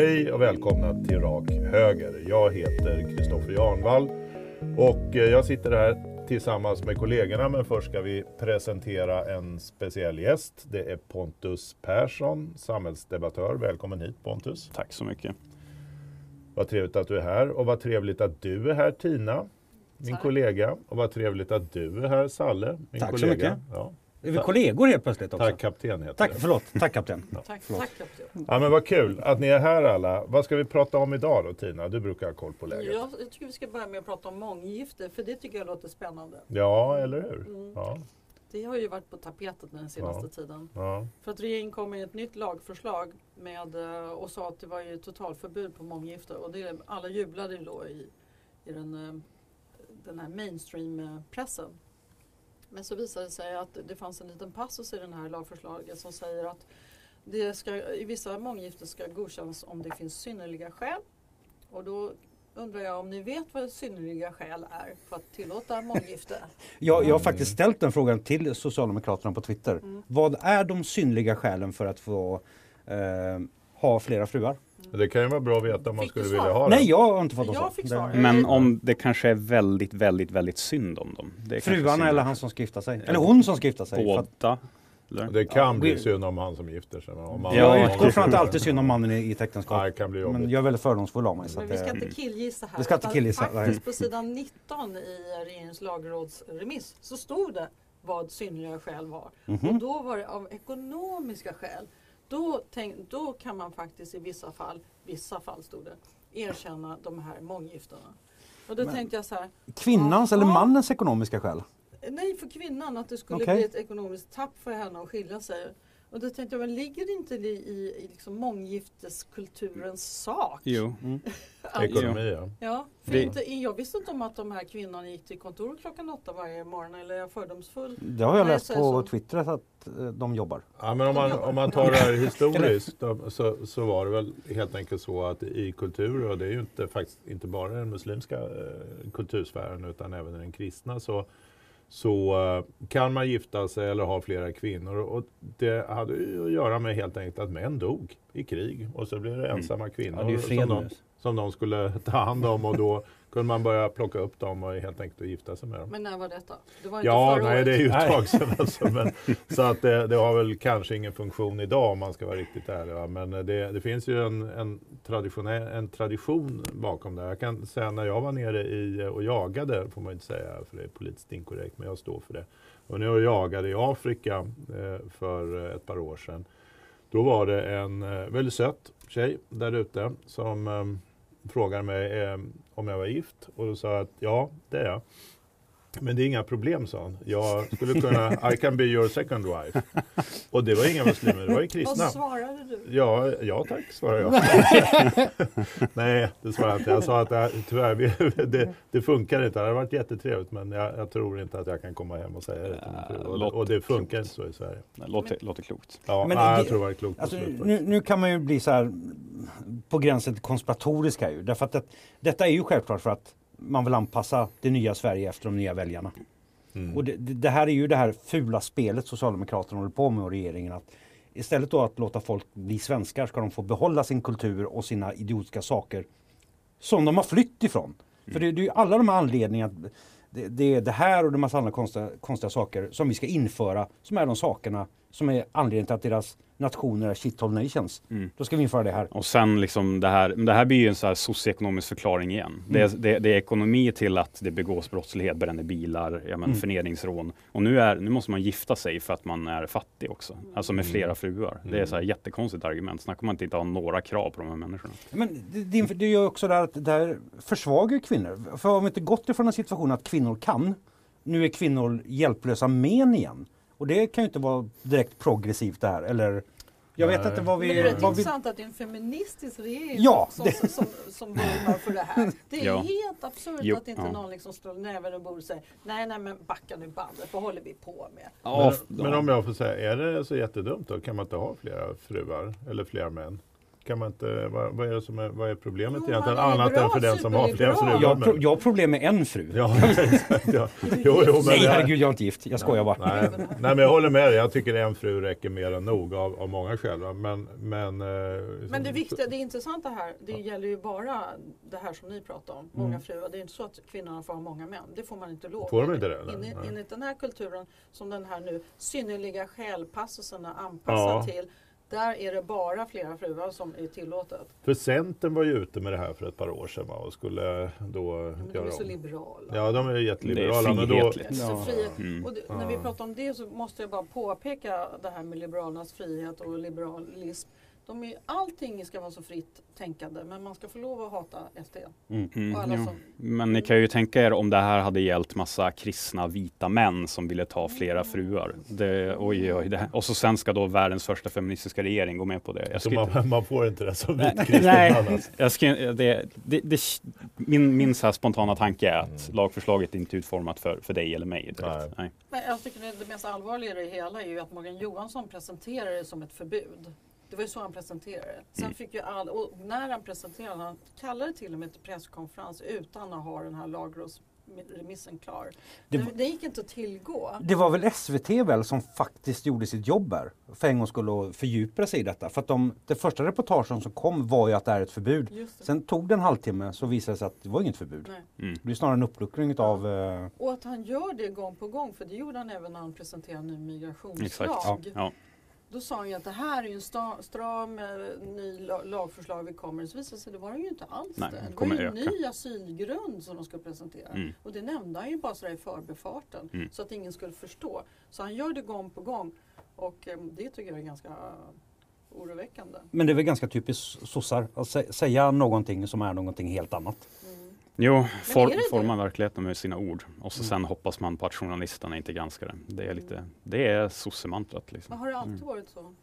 Hej och välkomna till Rak Höger. Jag heter Kristoffer Jarnvall och eh, jag sitter här tillsammans med kollegorna men först ska vi presentera en speciell gäst. Det är Pontus Persson, samhällsdebattör. Välkommen hit Pontus. Tack så mycket. Vad trevligt att du är här och vad trevligt att du är här Tina, min Tack. kollega. Och vad trevligt att du är här Salle, min Tack så kollega. mycket. Ja. Är vi kollegor helt plötsligt också? Tack kapten heter Tack, det. förlåt. Tack kapten. Tack, Förlåt. tack kapten. Ja, men vad kul att ni är här alla. Vad ska vi prata om idag då Tina? Du brukar ha koll på läget. Jag, jag tycker vi ska börja med att prata om månggifte för det tycker jag låter spännande. Ja, eller hur? Mm. Ja, Det har ju varit på tapetet den senaste Ja. tiden. ja. För att regeringen kom med ett nytt lagförslag med, eh, och sa att det var ju totalförbud på månggifte. Och det, alla jublade ju då i, i den, eh, den här mainstream-pressen. Men så visade det sig att det fanns en liten passus i den här lagförslaget som säger att det ska, i vissa månggiften ska godkännas om det finns synnerliga skäl. Och då undrar jag om ni vet vad synnerliga skäl är för att tillåta månggifte? Jag, jag har faktiskt ställt den frågan till Socialdemokraterna på Twitter. Mm. Vad är de synliga skälen för att få eh, ha flera fruar? Det kan ju vara bra att veta om man Fick skulle vilja ha det. Nej, jag har inte fått något svar. Men om det kanske är väldigt, väldigt, väldigt synd om dem. Det Fruarna eller han som ska gifta sig? Eller hon som ska gifta sig? För att, Båda. Det kan Ja, bli synd om han som gifter sig. men Om man, Ja, jag utgår från att det alltid är synd om mannen i, i ett Ja, äktenskap. det kan bli jobbigt. Men jag är väldigt fördomsfull av mig. Så Men att, vi ska eh, inte killgissa här. Vi ska inte killgissa, Faktiskt på sidan 19 i regeringens lagrådsremiss så stod det vad synnerliga skäl var. mhm. Och då var det av ekonomiska skäl. Då, tänk, då kan man faktiskt i vissa fall, vissa fall stod det, erkänna de här månggifterna. Och då Men- tänkte jag så här, Kvinnans eller Ja. mannens ekonomiska skäl? nej för kvinnan att det skulle Okej. bli ett ekonomiskt tapp för henne att skilja sig. Och då tänkte jag, men ligger det inte i, i, i liksom månggifteskulturens sak? Jo. Att- Ekonomi, ja. Ja, för Det- inte, jag visste inte om att de här kvinnorna gick till kontoret klockan åtta varje morgon eller är jag fördomsfull? Det har jag Nej, läst på så. Twitter att eh, de jobbar. ja men om man, om man tar det här historiskt då, så, så var det väl helt enkelt så att i kulturer, och det är ju inte, faktiskt inte bara den muslimska eh, kultursfären utan även den kristna, så, så eh, kan man gifta sig eller ha flera kvinnor. Och det hade ju att göra med helt enkelt att män dog i krig. Och så blev det ensamma kvinnor Ja, det som, de, som de skulle ta hand om och då kunde man börja plocka upp dem och helt enkelt gifta sig med dem. Men när var detta? Det var inte Ja, förra nej året. det är ju ett tag sedan. Alltså, men, så att det, det har väl kanske ingen funktion idag om man ska vara riktigt ärlig. Va? Men det, det finns ju en, en, en tradition bakom det. Jag kan säga när jag var nere i och jagade, får man inte säga för det är politiskt inkorrekt, men jag står för det. Och när jag jagade i Afrika eh, för ett par år sedan. Då var det en eh, väldigt söt tjej där ute som eh, frågade mig eh, om jag var gift och då sa jag att ja, det är jag. Men det är inga problem, sa hon. Jag skulle kunna, I can be your second wife. Och det var inga muslimer, det var ju Vad kristna. svarade du? Ja, ja tack, svarade jag. Nej, det svarade jag inte. Jag sa att det, tyvärr, vi- det, det funkar inte. Det hade varit jättetrevligt, men jag, jag tror inte att jag kan komma hem och säga det till min fru. Och, det- och det funkar inte så i Sverige. Det låter, låter klokt. Ja, Men nej, det- jag tror det var klokt Alltså, nu, nu kan man ju bli så här på gränsen till konspiratorisk här ju. Därför att det, detta är ju självklart för att man vill anpassa det nya Sverige efter de nya väljarna. Mm. Och det, det här är ju det här fula spelet Socialdemokraterna håller på med och regeringen. Att istället då att låta folk bli svenskar ska de få behålla sin kultur och sina idiotiska saker som de har flytt ifrån. För det, det är ju alla de här anledningarna. Det, det är det här och en massa andra konstiga, konstiga saker som vi ska införa som är de sakerna som är anledningen till att deras nationer är shithole nations. Mm. Då ska vi införa det här. Och sen liksom det här, det här blir ju en så här socioekonomisk förklaring igen. Det, är, det, det är ekonomi till att det begås brottslighet, bränner bilar, ja, men Mm. förnedringsrån. Och nu, är, nu måste man gifta sig för att man är fattig också. Alltså med flera fruar. Det är så här jättekonstigt argument. Snacka man inte inte ha några krav på de här människorna. Men det, det, gör också det här att det här försvagar ju kvinnor. För har vi inte gått ifrån en situation att kvinnor kan, nu är kvinnor hjälplösa men igen. Och det kan ju inte vara direkt progressivt det här. Eller, jag vet inte vad vi... Men det är rätt vad vi intressant att det är en feministisk regering Ja, som, det- som, som, som vurmar för det här. Det är Ja. helt absurt Jo, att inte ja. någon liksom slår näven och bordet och säger nej, nej, men backa nu bandet, vad håller vi på med? Men, men om jag får säga, är det så jättedumt då? Kan man inte ha flera fruar eller flera män? Kan man inte, vad, vad är det som är, vad är problemet Jo, egentligen? Annat än liberal, för den som har flera fruar. Jag, har pro- jag har problem med en fru. Ja, exakt, ja. Jo, jo, men Nej jag- herregud, jag är inte gift. Jag skojar bara. Nej, nej, men jag håller med dig. Jag tycker en fru räcker mer än nog av, av många skäl. Men, men, eh, Men det viktiga, det intressanta här, det gäller ju bara det här som ni pratar om, många Mm. fruar. Det är inte så att kvinnorna får ha många män. Det får man inte lov Får de inte det, enligt den här kulturen som den här nu synnerliga skäl-passusen är anpassad Ja. till. Där är det bara flera fruar som är tillåtet. För Centern var ju ute med det här för ett par år sedan va, och skulle då Men de göra är så om. liberala. Ja, de är ju Det jätteliberala. är men då, frihetligt. Så Ja. frihet. Mm. Och det, när vi pratar om det så måste jag bara påpeka det här med liberalernas frihet och liberalism. De är, allting ska vara så fritt tänkande men man ska få lov att hata SD. Mm, ja. som, Men ni kan ju tänka er om det här hade gällt massa kristna vita män som ville ta flera fruar. Det, oj, oj, det, och så sen ska då världens första feministiska regering gå med på det. Jag så skulle, man, man får inte det som vit kristen nej. man, jag skulle, det, det, det, min min så här spontana tanke är att lagförslaget inte är utformat för, för dig eller mig. Nej. Nej. Men jag tycker det, det mest allvarliga i det hela är ju att Morgan Johansson presenterar det som ett förbud. Det var ju så han presenterade det. Sen Mm. fick ju all, och när han presenterade han kallade till och med till presskonferens utan att ha den här lagrådsremissen klar. Det var- det gick inte att tillgå. Det var väl SVT väl som faktiskt gjorde sitt jobb här för en gång skulle och fördjupa sig i detta. För att de, det första reportagen som kom var ju att det är ett förbud. Sen tog det en halvtimme så visade det sig att det var inget förbud. Mm. Det är snarare en uppluckring av eh, Och att han gör det gång på gång, för det gjorde han även när han presenterade en ny migrationslag. Exakt. Ja. Då sa han ju att det här är ju en sta, stram eh, ny la, lagförslag vi kommer. Så visade det sig det var det ju inte alls Nej, det. det var ju en öka. ny asylgrund som de skulle presentera. Mm. Och det nämnde han ju bara sådär i förbifarten. Mm. Så att ingen skulle förstå. Så han gör det gång på gång. Och eh, det tycker jag är ganska oroväckande. Men det är väl ganska typiskt sossar att sä- säga någonting som är någonting helt annat. Mm. Jo, for, forma verkligheten med sina ord och så Mm. sen hoppas man på att journalisterna inte granskar det. Det är lite, det är sossemantrat liksom. Men har det alltid Mm. varit så?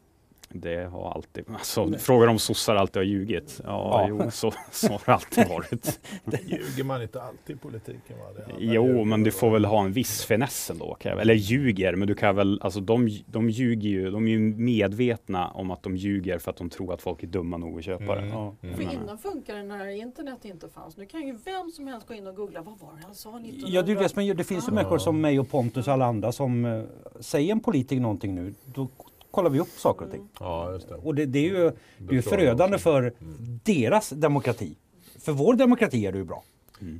Det har alltid, alltså frågar om sossar alltid har ljugit. Ja, Ja. jo, så, så har det alltid varit. Ljuger man inte alltid i politiken? Va? Det Jo, men du får väl ha en viss finess ändå. Eller ljuger, men du kan väl, alltså de, de ljuger ju, de är ju medvetna om att de ljuger för att de tror att folk är dumma nog att köpa det. Mm. Ja. Mm. För innan funkade det när internet inte fanns. Nu kan ju vem som helst gå in och googla. Vad var det han sa 1900? Ja, det, ju det, det finns ju Ja. människor som mig och Pontus och alla andra som eh, säger en politiker någonting nu, då kollar vi upp saker och ting. Ja, just det. Och det, det är ju, det är ju förödande för Mm. deras demokrati. För vår demokrati är det ju bra.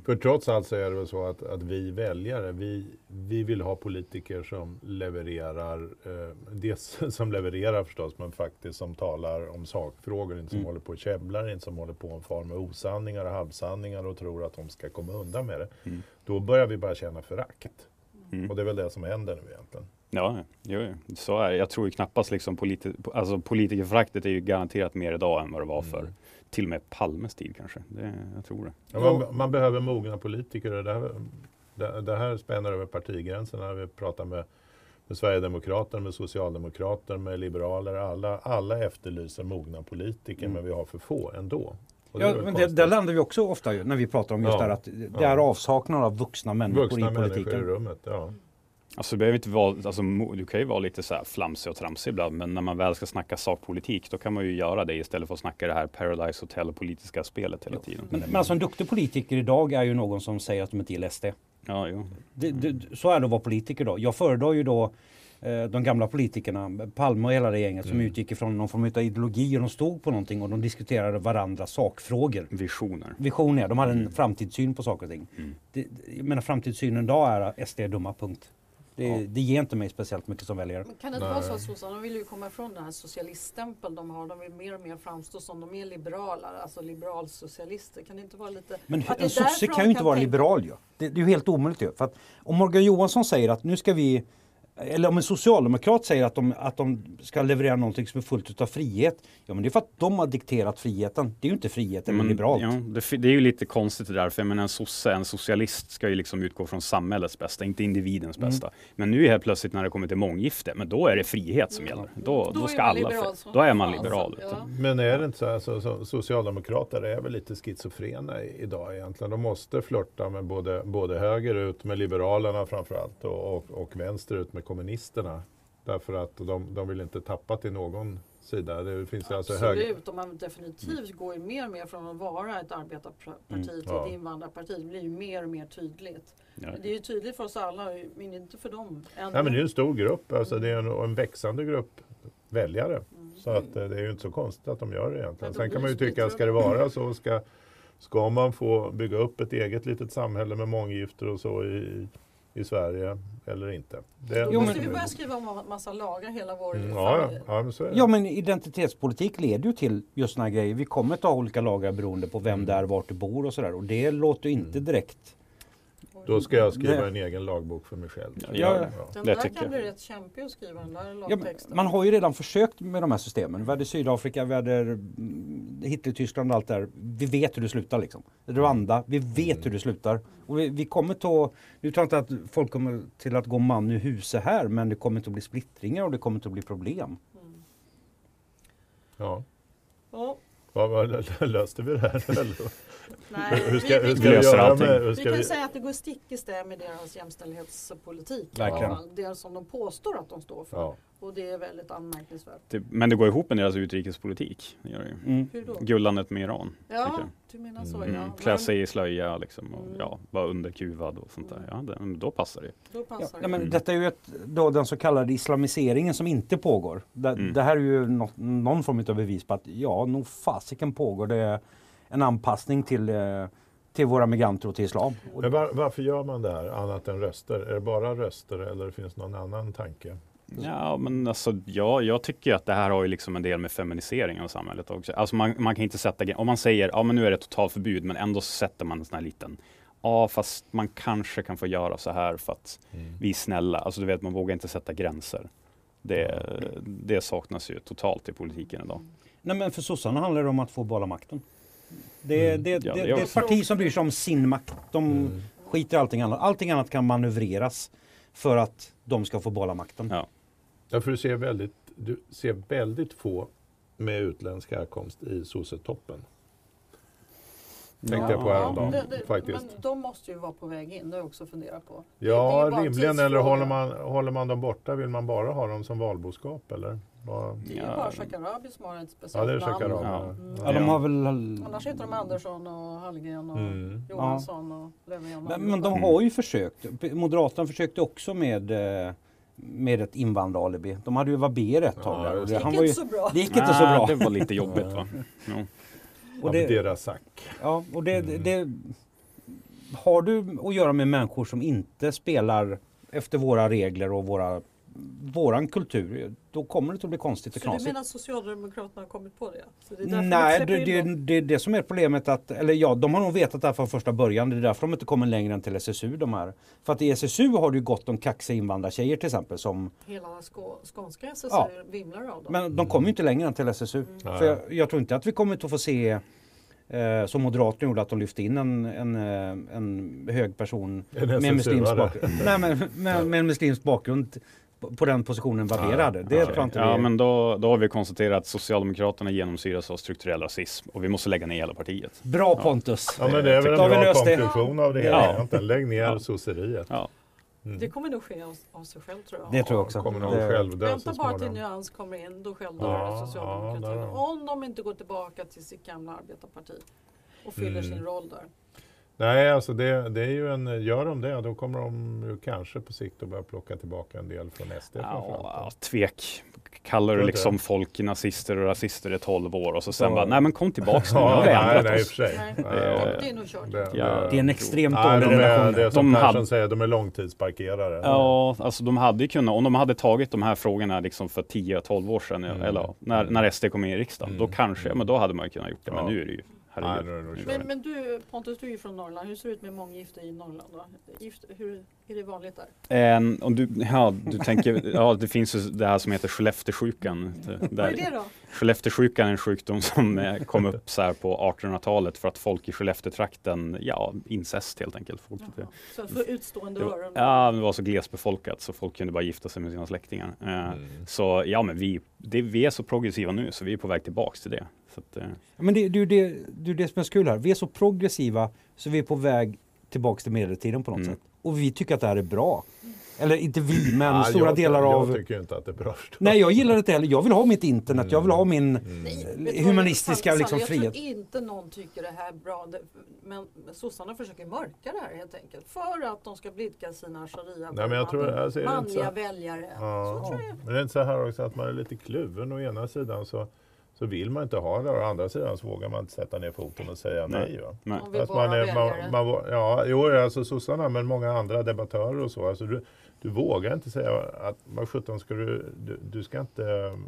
För trots allt så är det väl så att, att vi väljare, vi, vi vill ha politiker som levererar, eh, dels som levererar förstås, men faktiskt som talar om sakfrågor, inte som Mm. håller på och käbblar, inte som håller på och far med osanningar och halvsanningar och tror att de ska komma undan med det. Mm. Då börjar vi bara känna förakt. Mm. Och det är väl det som händer nu egentligen. Ja, jo, så är det. Jag tror ju knappast liksom politi alltså politikerföraktet är ju garanterat mer idag än vad det var för Mm. till och med Palmes tid kanske. Det, jag tror det. Ja, man, man behöver mogna politiker och det här, det, det här spänner över partigränserna. Vi pratar med, med Sverigedemokrater, med Socialdemokrater, med liberaler. Alla, alla efterlyser mogna politiker Mm. men vi har för få ändå. Och Ja, men det, där landar vi också ofta ju, när vi pratar om just Ja. det här att det Ja. är avsaknad av vuxna människor Vuxna i människor i politiken. rummet. Ja. Alltså, det behöver inte vara, alltså, du kan ju vara lite så här flamsig och tramsig ibland, men när man väl ska snacka sakpolitik, då kan man ju göra det istället för att snacka det här Paradise Hotel och politiska spelet hela tiden. Men, men alltså en duktig politiker idag är ju någon som säger att de inte gillar SD. Ja, jo. Det, det, så är det att vara politiker då. Jag föredrar ju då eh, de gamla politikerna, Palme och hela det gänget som Mm. utgick ifrån någon form av ideologi och de stod på någonting och de diskuterade varandras sakfrågor. Visioner. Visioner, de hade en Mm. framtidssyn på saker och ting. Mm. Det, det- jag menar framtidssynen idag är att SD är dumma, punkt. Det, Ja. det ger inte mig speciellt mycket som väljare. Men kan det inte Nej. vara så att sossarna vill ju komma ifrån den här socialiststämpeln de har. De vill mer och mer framstå som de är liberala, alltså liberalsocialister. Kan det inte vara lite... Men en sosse kan ju inte kan vara tänka- liberal ju. Det, det är ju helt omöjligt ju. För att om Morgan Johansson säger att nu ska vi eller om en socialdemokrat säger att de, att de ska leverera någonting som är fullt utav frihet. Ja men det är för att de har dikterat friheten. Det är ju inte frihet eller Men, liberalt. Ja, det, det är ju lite konstigt det där, för jag menar, en sosse, en socialist ska ju liksom utgå från samhällets bästa, inte individens Mm. bästa. Men nu helt plötsligt när det kommer till månggifte, men då är det frihet som Mm. gäller. Då, Då då, ska alla, liberal för, då är man liberal. så, vet du. ja. Men är det inte så här, så, så, socialdemokrater är väl lite schizofrena i- idag egentligen. De måste flörta med både, både högerut med liberalerna framförallt och, och, och vänsterut med kommunisterna. Därför att de, de vill inte tappa till någon sida. Det finns ju alltså hög... Absolut, och man definitivt går ju mer och mer från att vara ett arbetarparti Mm. till Ja. ett invandrarparti. Det blir ju mer och mer tydligt. Ja. Det är ju tydligt för oss alla, men inte för dem. Än. Nej, men det är ju en stor grupp, alltså det är en, en växande grupp väljare. Mm. Så att eh, det är ju inte så konstigt att de gör det egentligen. Sen kan man ju tycka, ska det vara så? Ska, ska man få bygga upp ett eget litet samhälle med månggifter och så i, i Sverige eller inte? Det, Jo, måste men- vi börja skriva om en massa lagar hela vår Mm, ja, ja, men så är det. Ja men identitetspolitik leder ju till just här grejer. Vi kommer ta olika lagar beroende på vem det är, vart du bor och sådär. Och det låter ju inte direkt Då ska jag skriva en egen lagbok för mig själv. Ja, ja. Den Det där tycker kan jag. bli rätt kämpig att skriva den där Ja, lagtexten. man har ju redan försökt med de här systemen. Vi hade Sydafrika, vi hade mm, Hitler-Tyskland och allt där. Vi vet hur det slutar liksom. Rwanda, vi vet hur det slutar. Och vi, vi kommer ta, nu tror jag inte att folk kommer till att gå man ur huset här, men det kommer inte att bli splittringar och det kommer inte att bli problem. Mm. Ja. Ja, Vad, vad, löste vi det här? Nej, hur ska, vi, hur vi, ska vi löser göra allting. med... Hur vi ska kan vi, säga att det går stick i stäv med deras jämställdhetspolitik. Verkligen. fall. Det som de påstår att de står för. ja. Och det är väldigt anmärkningsvärt. Det, men det går ihop med deras utrikespolitik. Det gör det. Mm. Hur då? Gullandet med Iran. Ja, du menar så Mm. ja. Mm. Klä sig i slöja liksom och Mm. ja, vara underkuvad och sånt där. Ja, det, då passar det. Då Ja, passar ja, det. men Mm. detta är ju ett, då den så kallade islamiseringen som inte pågår. Det, Mm. det här är ju nå- någon form av bevis på att ja, nog fasiken pågår det en anpassning till, eh, till våra migranter och till islam. Men var, varför gör man det här annat än röster? Är det bara röster eller finns det någon annan tanke? Ja, men alltså, ja, jag tycker att det här har ju liksom en del med feminisering av samhället också. Alltså man, man kan inte sätta, om man säger, ja men nu är det totalförbud, men ändå så sätter man en sån här liten, ja fast man kanske kan få göra så här för att vi är snälla. Alltså du vet, man vågar inte sätta gränser. Det, det saknas ju totalt i politiken idag. Nej men för sossarna handlar det om att få behålla makten. Det, Mm. det, Ja, det, det är ett parti som bryr sig om sin makt. De Mm. skiter i allting annat. Allting annat kan manövreras för att de ska få behålla makten. Ja. Ja, för du ser väldigt, du ser väldigt få med utländsk härkomst i sossetoppen. Tänkte jag på Ja. häromdagen det, det, faktiskt. Men de måste ju vara på väg in, det har jag också funderat på. Ja, det rimligen. Eller håller man, håller man dem borta? Vill man bara ha dem som valboskap? Eller? Vad- Det är ju Ja. bara Shekarabi som har ett Ja, speciellt det är namn. Ja. Mm. Ja, de har väl... Annars heter de Andersson och Hallgren och Mm. Johansson och Löfven. och Men, men de har ju försökt. Moderaterna försökte också med, eh, med ett invandraralibi. De hade ju Wabér ett tag Ja, Det det, gick han var ju, inte så bra. det gick inte så bra. Det var lite jobbigt va? Och det, Abderrazak. ja, och det, Mm. det, har du att göra med människor som inte spelar efter våra regler och våra, våran kultur, då kommer det att bli konstigt och Så du knasigt. menar att Socialdemokraterna har kommit på det? Så det är Nej, de det, det, det är det som är problemet att, eller ja, de har nog vetat det här från första början. Det är därför de inte kommer längre än till SSU de här. För att i SSU har du ju gott om kaxiga invandrartjejer till exempel som, Hela skå, skånska SSU Ja. vimlar av dem. men de kommer ju inte längre än till SSU. Nej. För jag, jag tror inte att vi kommer att få se eh, som Moderaterna gjorde att de lyfte in en, en, eh, en hög person En med muslimsk bakgrund. Nej, men, med, med en muslimsk bakgrund på- den positionen Wabér hade. Det Ja. tror jag inte Ja, vi... men då, då har vi konstaterat att Socialdemokraterna genomsyras av strukturell rasism och vi måste lägga ner hela partiet. Bra Pontus! Ja, men det är väl en bra löst det. konklusion av det hela Ja. Lägg ner Ja. sosseriet. Ja. Mm. Det kommer nog ske av, av sig själv tror jag. Det tror jag också. Kommer Det- själv Vänta bara till. Nyans kommer in, då själv Ja, ja, socialdemokratin. har- Om de inte går tillbaka till sitt gamla arbetarparti och fyller Mm. sin roll där. Nej, alltså det, det är ju en, gör de det då kommer de ju kanske på sikt att börja plocka tillbaka en del från SD Ja, tvek. Kallar du liksom inte. folk nazister och rasister i 12 år och så sen Ja. bara, nej men kom tillbaks nu, Ja, har vi nej, ändrat nej, i och oss. för sig. Nej. Nej, Det- Det är nog kört. det- Ja. Det är en extremt Nej, dålig de är, relation. det är som De Persson hade- säger, de är långtidsparkerare. Ja, alltså de hade ju kunnat, om de hade tagit de här frågorna liksom för 10-12 år sedan, Mm. eller när, när SD kom in i riksdagen, då Mm. kanske, men då hade man kunnat gjort det. Men Ja. nu är det ju, Nej, herregud. det kört. Men, men du Pontus, du är ju från Norrland. Hur ser det ut med månggifte i Norrland? Då? Gift, hur är det vanligt där? En, om du, ja, du tänker, ja det finns ju det här som heter Skellefteåsjukan. Det- Vad är Där, det då? Skellefteåsjukan är en sjukdom som eh, kom upp så här på 1800-talet för att folk i Skellefteåtrakten, ja incest helt enkelt. Folk tyckte- Så för utstående det var, öron? ja, det var så glesbefolkat så folk kunde bara gifta sig med sina släktingar. Eh, Mm. Så ja, men vi, det, vi är så progressiva nu så vi är på väg tillbaks till det. Så att, eh, Men det, det, det, det är det som är så kul här. Vi är så progressiva så vi är på väg tillbaks till medeltiden på något Mm. sätt. Och vi tycker att det här är bra. Eller inte vi, men Ja, stora jag, delar jag av... tycker inte att det är bra. Nej, jag gillar det inte heller. Jag vill ha mitt internet. Jag vill ha min vet du vad, humanistiska Sally, liksom, Jag frihet. tror inte någon tycker det här är bra. Men sossarna försöker mörka det här helt enkelt. För att de ska blidka sina sharia Nej, men jag tror, alltså, är det inte så, manliga väljare. Så ja, tror jag. men det är inte så här också att man är lite kluven. Å ena sidan så, så vill man inte ha det, å andra sidan så vågar man inte sätta ner foten och säga nej. Nej. va? Nej. Bara man är, man, man, ja, jo, alltså sossarna, men många andra debattörer och så. Alltså, du, du vågar inte säga att vad sjutton ska du, du, du ska inte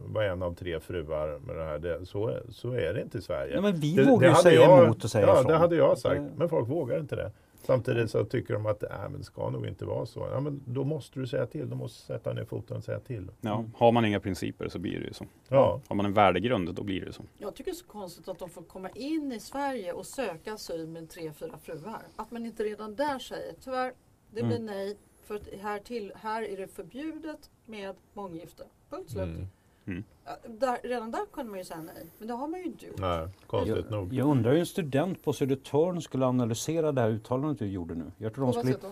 vara en av tre fruar med det här. Det, så, är- så är det inte i Sverige. Ja, men vi Det- vågar det ju säga jag, emot och säga Ja, ifrån. det hade jag sagt. Men folk vågar inte det. Samtidigt så tycker de att äh, men det ska nog inte vara så. Ja, men då måste du säga till. Du måste sätta ner foten och säga till. Ja, har man inga principer så blir det ju så. Ja. Har man en värdegrund då blir det så. Jag tycker det är så konstigt att de får komma in i Sverige och söka asyl med tre, fyra fruar. Att man inte redan där säger tyvärr, det blir Mm. nej. För att här, till, här är det förbjudet med månggifte. Punkt slut. Mm. Ja, Där, redan där kunde man ju säga nej. Men det har man ju inte gjort. Nej, konstigt Jag, nog. jag undrar hur en student på Södertörn skulle analysera det här uttalandet du gjorde nu. Jag tror de skulle... sätt då?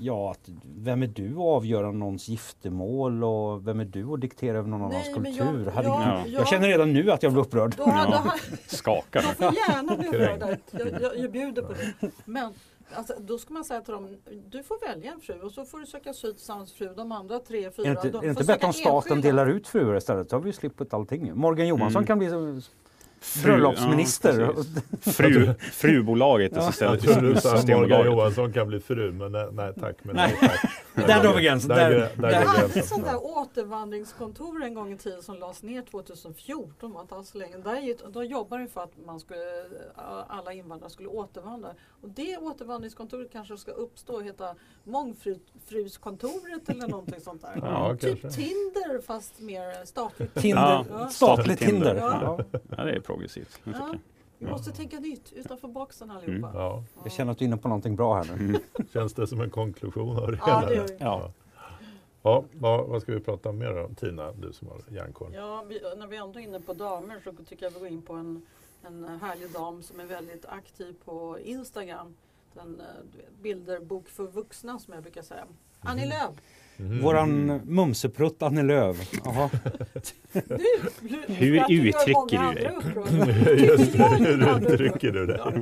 Ja, att vem är du att avgöra någons giftermål och vem är du att diktera över någon annans kultur? jag- Herregud. Ja. jag- Jag känner redan nu att jag blir upprörd. Då hade Ja. Skakar. de får gärna bli Kränkt. upprörda. Jag, jag, jag bjuder på det. Men alltså, då ska man säga till dem, du får välja en fru och så får du söka asyl tillsammans fru. De andra tre, fyra, Är det inte, de är inte bättre om staten enskilda. delar ut fruar istället? Så har vi ju sluppit allting. Morgan Johansson Mm. kan bli bröllopsminister. ja. Fru, frubolaget Ja. istället sa att Morgan Systembolaget. Johansson kan bli fru, men nej, nej tack. Men Nej. nej, tack. Där drar vi gränsen. Där, Där- där, hade sånt där återvandringskontor en gång i tiden som lades ner 2014, var inte alls så länge. Där, gick- då jobbade vi för att man skulle, alla invandrare skulle återvandra. Och det återvandringskontoret kanske ska uppstå och heta Mångfruskontoret eller någonting sånt där. Ja, typ kanske. Tinder fast mer statligt. Tinder. Ja. Statligt Tinder. Ja. Ja. Ja, det är progressivt. Ja. Vi måste tänka nytt utanför boxen allihopa. Mm. Ja, Jag känner att du är inne på någonting bra här nu. Mm. känns det som en konklusion av det Ja, hela? det gör vi. Ja. Ja, vad, vad ska vi prata mer om? Tina, du som har järnkoll. Ja, vi, när vi ändå är inne på damer så tycker jag vi går in på en, en härlig dam som är väldigt aktiv på Instagram. Den, eh, du vet, bilderbok för vuxna som jag brukar säga. Annie Lööf. Mhm. Våran mumseprutt Annie Lööf. Hur uttrycker du dig? Just det, hur uttrycker du ja,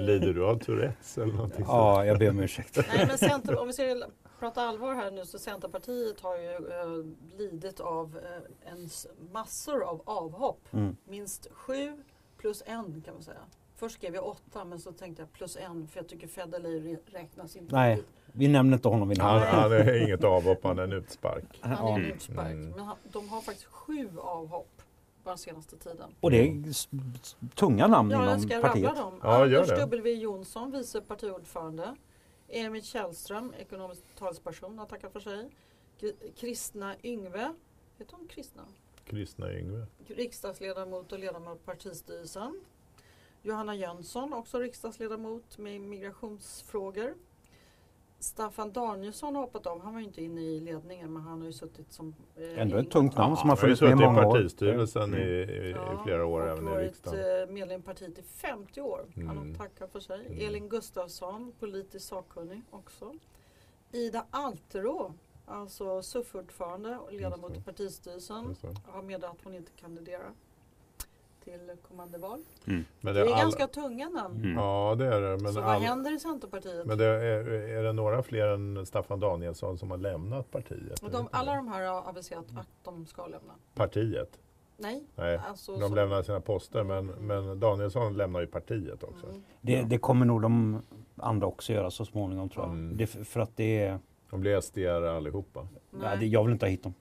lider du av Tourettes eller någonting sånt? Ja, jag ber om ursäkt. Nej, men center, om vi ska prata allvar här nu så Centerpartiet har ju eh, lidit av eh, en massor av avhopp. Mm. Minst sju plus en kan man säga. Först skrev jag åtta men så tänkte jag plus en för jag tycker Federley räknas inte. Nej. dit. Vi nämner inte honom vid Han, namn. han är inget avhopp, han är en utspark. Han är Ja. en utspark. Mm. Men han, de har faktiskt sju avhopp bara senaste tiden. Och det är s- tunga namn Ja, jag inom ska partiet. rabbla dem. Ja, Anders. W Jonsson, vice partiordförande. Emil Källström, ekonomisk talesperson, har tackat för sig. Kri- Kristna Yngve, heter hon Kristna? Kristna Yngve. Riksdagsledamot och ledamot av partistyrelsen. Johanna Jönsson, också riksdagsledamot med migrationsfrågor. Staffan Danielsson har hoppat av. Han var ju inte inne i ledningen men han har ju suttit som... Eh, Ändå ett tungt namn som har Han har funnits med i suttit i många år. partistyrelsen i, i, i Ja, flera år och även i varit riksdagen. eh, medlem i partiet i 50 år. Han Mm. har tackat för sig. Mm. Elin Gustafsson, politisk sakkunnig också. Ida Alterå, alltså SUF-ordförande och ledamot i partistyrelsen. Har meddelat att hon inte kandiderar till kommande val. Men Det det är är all... ganska tunga namn. Mm. Ja, det är det. Men, Så all... vad händer i Centerpartiet? men det är, är det några fler än Staffan Danielsson som har lämnat partiet? Och de, alla de här har aviserat att de ska lämna. Partiet? Nej, Nej, alltså... de lämnar sina poster men, men Danielsson lämnar ju partiet också. Mm. Det, det kommer nog de andra också göra så småningom tror jag. Mm. Det, för att det är... De blir SD allihopa. Nej. det, jag vill inte ha hit dem.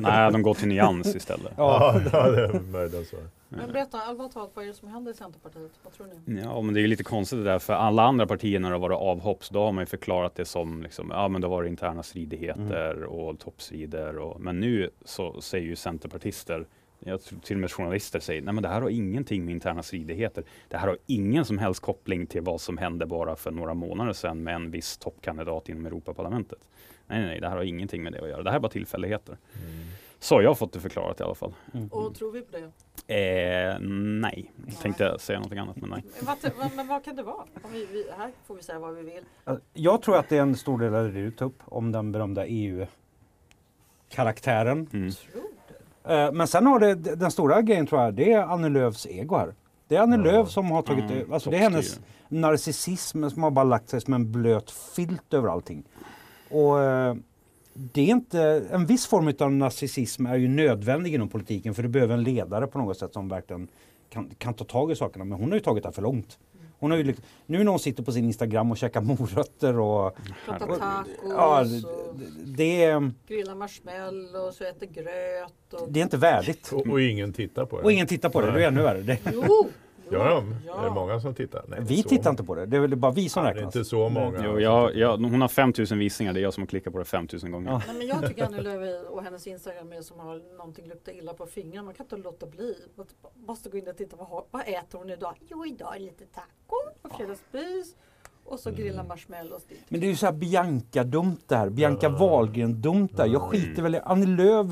Nej, de går till nyans istället. Ja. ja det är möjligt så. Men berätta allvarligt talat, vad är det som händer i Centerpartiet? Vad tror ni? Ja, men det är ju lite konstigt det där, för alla andra partier när det har varit avhopp, så då har man ju förklarat det som, liksom, ja men det var interna stridigheter och toppstrider. Och, men nu så säger ju centerpartister, jag tror till och med journalister säger, nej men det här har ingenting med interna stridigheter. Det här har ingen som helst koppling till vad som hände bara för några månader sedan med en viss toppkandidat inom Europaparlamentet. Nej, nej, nej, det här har ingenting med det att göra. Det här är bara tillfälligheter. Mm. Så har jag fått det förklarat i alla fall. Mm. Och tror vi på det? Eh, nej, tänkte jag säga någonting annat men nej. Men vad, men vad kan det vara? Om vi, vi, här får vi säga vad vi vill. Jag tror att det är en stor del av det du tog upp om den berömda EU-karaktären. Mm. Tror du? Eh, Men sen har det den stora grejen tror jag, det är Annie Lööfs ego här. Det är Annie Ja. Lööf som har tagit, Mm, alltså det är hennes narcissism som har bara lagt sig som en blöt filt över allting. Och eh, det är inte, en viss form av narcissism är ju nödvändig inom politiken för du behöver en ledare på något sätt som verkligen kan, kan ta tag i sakerna. Men hon har ju tagit det för långt. Hon har ju, liksom- nu när hon sitter på sin Instagram och käkar morötter och Prata Herregud. tacos ja, det, och det, är, grilla marshmallows och äter gröt. Och... det är inte värdigt. Och, och ingen tittar på det. Och ingen tittar på det, det är ännu värre. Det, Jo! De? Ja. Är det många som tittar? Nej, vi tittar många. inte på det, det är väl bara vi som Ja, det är räknas. inte så många. Jo, jag, jag, hon har 5000 visningar, det är jag som har klickat på det 5000 gånger. Ja. Nej, men jag tycker Annie Lööf och hennes Instagram är som har någonting luktar illa på fingrarna. Man kan inte låta bli. Man måste gå in och titta. Vad, vad äter hon idag? Jo, idag är lite taco och fredagsmys. Och så grilla marshmallows. Det är Men det är ju så här Bianca-dumt där, Bianca Ja. Wahlgren-dumt där. Jag skiter väl i Annie Lööf.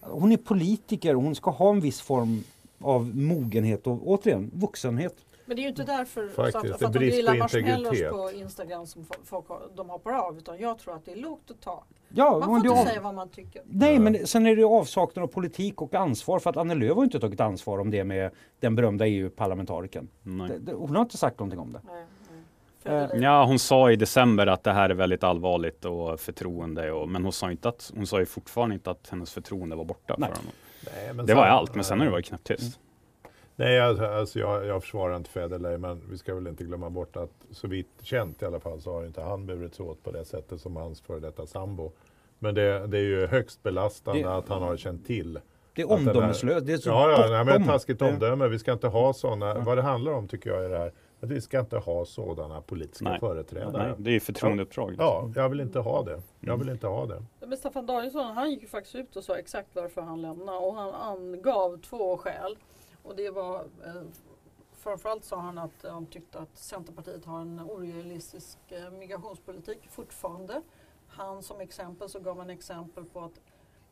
Hon är politiker och hon ska ha en viss form av mogenhet och återigen vuxenhet. Men det är ju inte därför Faktiskt, så att, för att de grillar marshmallows på Instagram som fo- folk har, de hoppar av. Utan jag tror att det är lågt att ta. Ja, Man får inte av... säga vad man tycker. Nej, Ja. men sen är det ju avsaknad av politik och ansvar för att Annie Lööf har inte tagit ansvar om det med den berömda EU-parlamentarikern. Hon har inte sagt någonting om det. Nej. Eh. Ja, hon sa i december att det här är väldigt allvarligt och förtroende. Och, men hon sa, inte att, hon sa ju fortfarande inte att hennes förtroende var borta Nej. för honom. Nej, Det var allt, men sen har det varit knäpptyst. Nej, alltså, alltså jag, jag försvarar inte Federley, men vi ska väl inte glömma bort att så vitt känt i alla fall så har inte han burits åt på det sättet som hans före detta sambo. Men det, det är ju högst belastande Det- att han har känt till. Det är omdömeslöst. Det är så Ja, ja nej, men taskigt omdöme. Vi ska inte ha sådana. Vad det handlar om tycker jag är det här. Att vi ska inte ha sådana politiska Nej. företrädare. Nej, det är förtroendeuppdrag. Ja, jag vill inte ha det. Jag Mm. vill inte ha det. Men Staffan Danielsson han gick ju faktiskt ut och sa exakt varför han lämnade och han angav två skäl. Och det var eh, framförallt sa han att han tyckte att Centerpartiet har en orealistisk eh, migrationspolitik fortfarande. Han som exempel så gav han exempel på att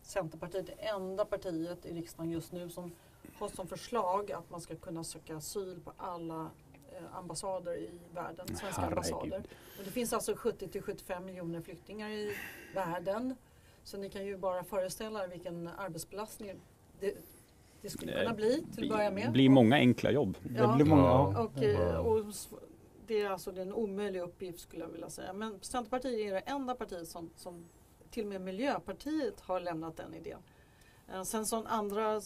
Centerpartiet är enda partiet i riksdagen just nu som har som förslag att man ska kunna söka asyl på alla ambassader i världen, svenska Herregud. ambassader. Och det finns alltså 70 till 75 miljoner flyktingar i världen. Så ni kan ju bara föreställa er vilken arbetsbelastning det, det skulle kunna bli till att börja Det med. blir många enkla jobb. Det Ja. blir många, Ja. Och, eh, och s- det är alltså det är en omöjlig uppgift skulle jag vilja säga. Men Centerpartiet är det enda partiet som, som till och med Miljöpartiet har lämnat den idén. Eh, Sen så andra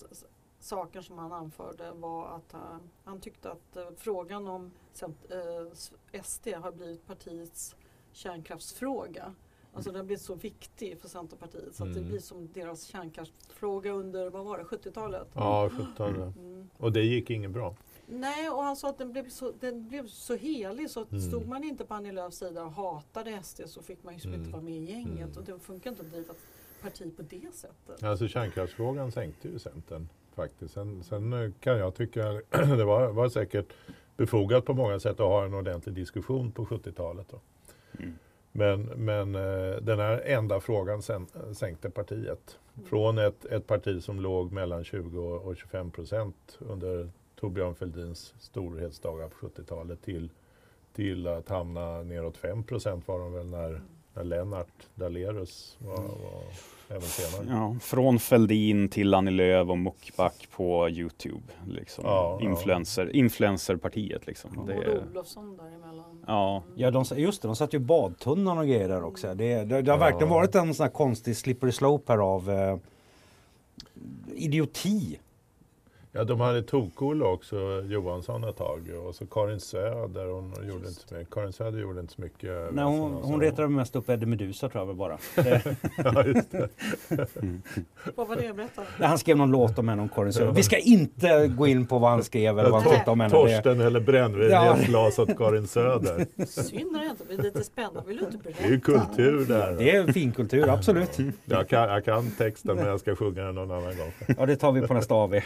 saker som han anförde var att eh, han tyckte att eh, frågan om eh, SD har blivit partiets kärnkraftsfråga. Alltså den blivit så viktig för Centerpartiet så att det Mm. blir som deras kärnkraftsfråga under, vad var det, 70-talet? Ja, 17. Mm. Och det gick inget bra. Nej, och han sa att den blev så, den blev så helig så att Mm. stod man inte på Annie Lööfs sida och hatade SD så fick man ju liksom Mm. inte vara med i gänget Mm. och det funkar inte att driva parti på det sättet. Alltså kärnkraftsfrågan sänkte ju Centern faktiskt. Sen, sen eh, kan jag tycka det var, var säkert befogat på många sätt att ha en ordentlig diskussion på 70-talet. Då. Mm. Men, men eh, den här enda frågan sen, sänkte partiet. Från ett, ett parti som låg mellan 20 och och 25 procent under Torbjörn Fälldins storhetsdagar på 70-talet till, till att hamna neråt 5 procent var de väl när, när Lennart Daléus var, var även senare. Ja, från Fälldin till Annie Lööf och Mukbak på Youtube. Liksom. Ja, ja. Influencer, influencerpartiet liksom. Och Det, är- Olofsson däremellan. ja, Ja, de, just det, de satt ju badtunnan och grejer där också. Det, det, det har Ja. verkligen varit en sån här konstig slippery slope här av eh, idioti. Ja, de hade Tok-Olle också, Johansson ett tag. Och så Karin Söder, hon gjorde inte så mycket. Karin Söder gjorde inte så mycket. Nej, hon, hon retade mest upp Eddie Meduza tror jag väl bara. Det, ja, just det. Vad var det? Berätta. han skrev någon låt om henne om Karin Söder. Vi ska inte gå in på vad han skrev eller vad han tyckte om henne. Det, Torsten eller brännvin Ja. i ett glas åt Karin Söder. Synd när det inte blir lite spännande. Vill du inte berätta? Det är ju kultur där. det är finkultur, absolut. Jag kan, jag kan texten men jag ska sjunga den någon annan gång. Ja, det tar vi på nästa AV.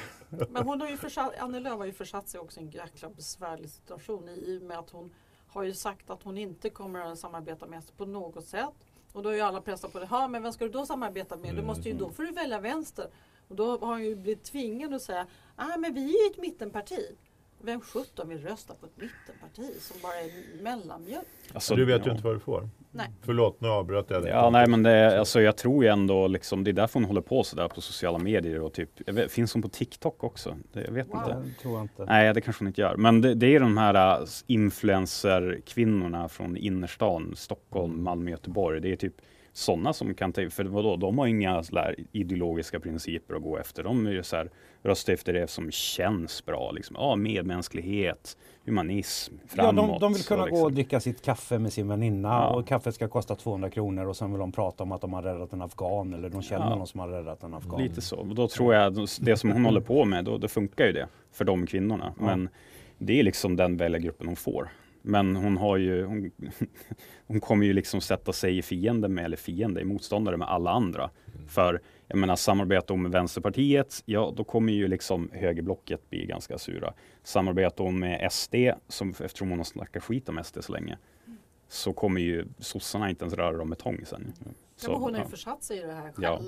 Men hon har ju försatt, Annie Lööf har ju försatt sig också i en jäkla besvärlig situation i, och med att hon har ju sagt att hon inte kommer att samarbeta med SD på något sätt. Och då är ju alla pressade på det. Ja, men vem ska du då samarbeta med? Du måste ju, då får du välja vänster. Och då har han ju blivit tvingad att säga, ah, men vi är ju ett mittenparti. Vem sjutton vill rösta på ett mittenparti som bara är mellanmjölk? Alltså, du vet ju inte vad du får. Nej. Förlåt, nu avbröt jag dig. Ja, nej men det, alltså jag tror ju ändå liksom, det är därför hon håller på sådär på sociala medier och typ, jag vet, finns hon på TikTok också? Det, jag vet Wow. inte. Det tror jag inte. Nej, det kanske hon inte gör. Men det, det är de här äh, influencer-kvinnorna från innerstan, Stockholm, Malmö, Göteborg. Det är typ sådana som kan ta, för vadå, de har inga där ideologiska principer att gå efter. De är ju så här, röstar efter det som känns bra. Liksom. Ja, medmänsklighet, humanism, Ja, framåt. de, de vill kunna så gå och liksom. dricka sitt kaffe med sin väninna Ja. och kaffet ska kosta 200 kronor och sen vill de prata om att de har räddat en afghan eller de känner Ja. någon som har räddat en afghan. Lite så. Och då tror jag det som hon håller på med, då, då funkar ju det för de kvinnorna. Ja. Men det är liksom den väljargruppen hon får. Men hon har ju, hon, hon kommer ju liksom sätta sig i fiende med, eller fiende, i motståndare med alla andra. För jag menar samarbetar hon med Vänsterpartiet, ja då kommer ju liksom högerblocket bli ganska sura. Samarbetar hon med SD, som, eftersom hon har snackat skit om SD så länge, så kommer ju sossarna inte ens röra dem med tång sen. Ja, men hon har ju ja. försatt sig i det här Ja.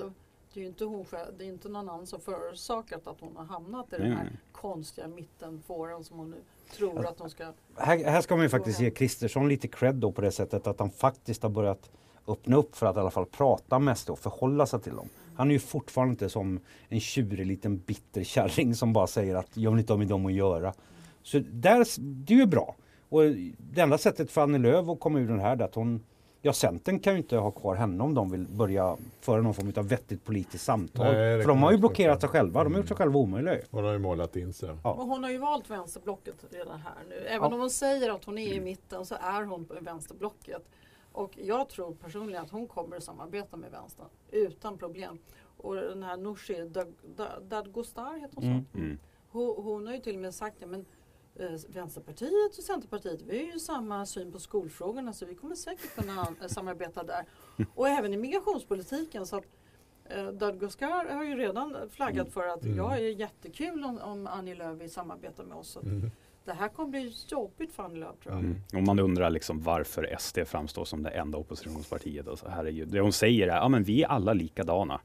Det är ju inte, hon själv, det är inte någon annan som förorsakat att hon har hamnat i Nej, den här nej. konstiga mittenfåran som hon nu tror att hon ska... Här, här ska man ju faktiskt ge Kristersson lite cred då på det sättet att han faktiskt har börjat öppna upp för att i alla fall prata med SD och förhålla sig till dem. Han är ju fortfarande inte som en tjurig liten bitter kärring som bara säger att jag vill inte ha med dem att göra. Så där, det är ju bra. Och det enda sättet för Annie Lööf att komma ur den här är att hon Ja, Centern kan ju inte ha kvar henne om de vill börja föra någon form av vettigt politiskt samtal. Nej, det för de har ju blockerat sig själva. De har gjort sig själva omöjliga. Hon har ju målat in sig. Ja. Och hon har ju valt vänsterblocket redan här nu. Även Ja. om hon säger att hon är i mitten så är hon på vänsterblocket. Och jag tror personligen att hon kommer att samarbeta med vänstern utan problem. Och den här Nooshi Dadgostar, heter hon så? Mm. Mm. Hon, hon har ju till och med sagt ja, men Vänsterpartiet och Centerpartiet, vi har ju samma syn på skolfrågorna så vi kommer säkert kunna eh, samarbeta där. Och även i migrationspolitiken. Så att, eh, Dadgostar har ju redan flaggat för att Mm. jag är jättekul om, om Annie Lööf vill samarbeta med oss. Mm. Det här kommer bli jobbigt för Annie Lööf tror jag. Mm. Om man undrar liksom varför SD framstår som det enda oppositionspartiet. Alltså, herregud. Det hon säger är att vi är alla likadana.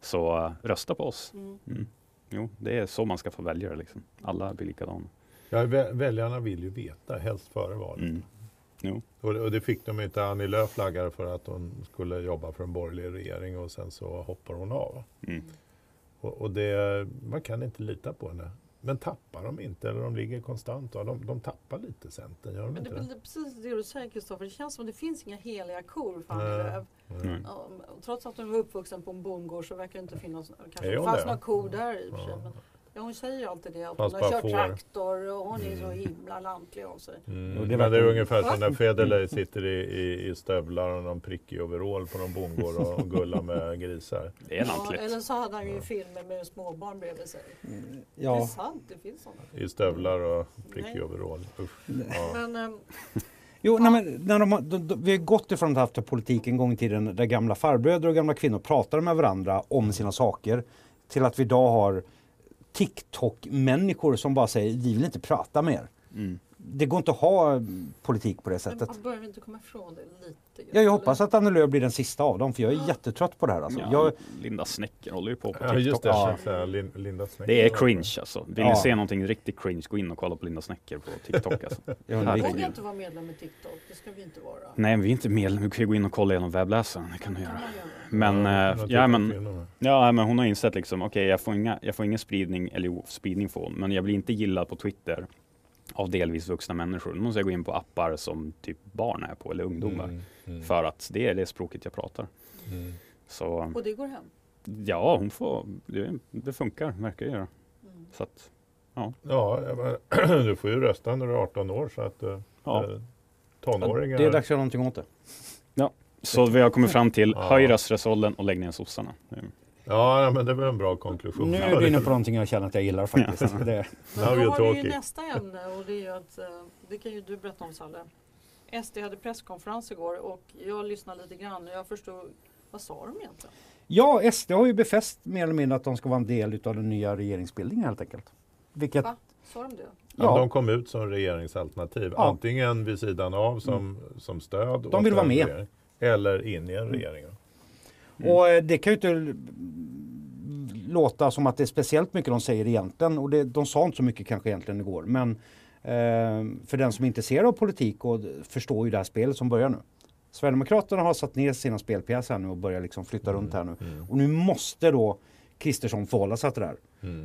Så rösta på oss. Mm. Mm. Jo, det är så man ska få väljare. Liksom. Alla blir likadana. Ja, vä- väljarna vill ju veta, helst före valet. Mm. Jo. Och, det- det fick de inte. Annie Lööf flaggade för att hon skulle jobba för en borgerlig regering och sen så hoppar hon av. Mm. Och, och det, man kan inte lita på henne. Men tappar de inte eller de ligger konstant? Ja, de, de tappar lite Centern, gör de Men det inte är det? väl precis det du säger Kristoffer, det känns som det finns inga heliga kor för Annie. Lööf. Mm. Ja, trots att hon var uppvuxen på en bondgård så verkar det inte finnas, kanske det fanns det? några kor där i och för sig. Ja. Ja, hon säger ju alltid det att hon har kört får. traktor och hon är så Mm. himla lantlig av sig. Mm. Jo, det Men det är ungefär som när Federley sitter i, i, i stövlar och någon prickig overall på någon bondgård och, och gullar med grisar. Det är Ja, lantligt. eller så hade han ju filmer med småbarn bredvid sig. Det är Ja, sant, det finns sådana. I stövlar och prickig overall. Usch. Ja. Men ehm, Jo, nej, men när de, de, de, vi har gått ifrån att ha haft politik en gång i tiden där gamla farbröder och gamla kvinnor pratade med varandra om sina saker till att vi idag har TikTok-människor som bara säger vi vill inte prata mer. Mm. Det går inte att ha politik på det sättet. men börjar vi inte komma ifrån det lite? Ja, jag hoppas att Annie Lööf blir den sista av dem för jag är jättetrött på det här. Alltså. Ja, Jag, Linda Snäcker håller ju på på Ja, TikTok. just det. Ja. jag säga, Lin, Linda Snäck. Det är cringe alltså. Vill Ja. ni se någonting riktigt cringe, gå in och kolla på Linda Snäcker på TikTok. Alltså. jag vågar inte vara medlem i TikTok, det ska vi inte vara. Nej, men vi är inte medlem. Du kan ju gå in och kolla genom webbläsaren. Det kan du göra. Men, Ja, eh, jag ja, tycker men, ja, men hon har insett liksom, okej, jag, får inga, jag får ingen spridning, eller jo, spridning får hon, men jag blir inte gillad på Twitter av delvis vuxna människor. Då måste jag gå in på appar som typ barn är på, eller ungdomar. Mm, mm, För att det är det språket jag pratar. mm. Så Och det går hem. ja, hon får, det, det funkar, verkar göra. Mm. Så att, Ja, jag menar, du får ju rösta när du är 18 år så att eh, ja. eh, tonåringar... det är dags att göra någonting åt det. Så vi har kommit fram till, Ja. höj rösträttsåldern och lägg ner sossarna. Ja, ja, men det väl en bra konklusion. Nu är du inne på någonting jag känner att jag gillar faktiskt. Det, Men då har vi ju nästa ämne och det är ju att, eh, det kan ju du berätta om Salle. SD hade presskonferens igår och jag lyssnade lite grann och jag förstod, vad sa de egentligen? ja, SD har ju befäst mer eller mindre att de ska vara en del av den nya regeringsbildningen helt enkelt. Vilket, Va? Sa de det? Ja, ja, de kom ut som regeringsalternativ. Ja. Antingen vid sidan av som, som stöd. De vill vara med. regering. eller in i en regering. Och eh, det kan ju inte mm, låta som att det är speciellt mycket de säger egentligen. Och det, de sa inte så mycket kanske egentligen igår. Men eh, för den som är intresserad av politik och förstår ju det här spelet som börjar nu. Sverigedemokraterna har satt ner sina spelpjäser här nu och börjar liksom flytta runt här nu. Och nu måste då Kristersson förhålla sig till det här.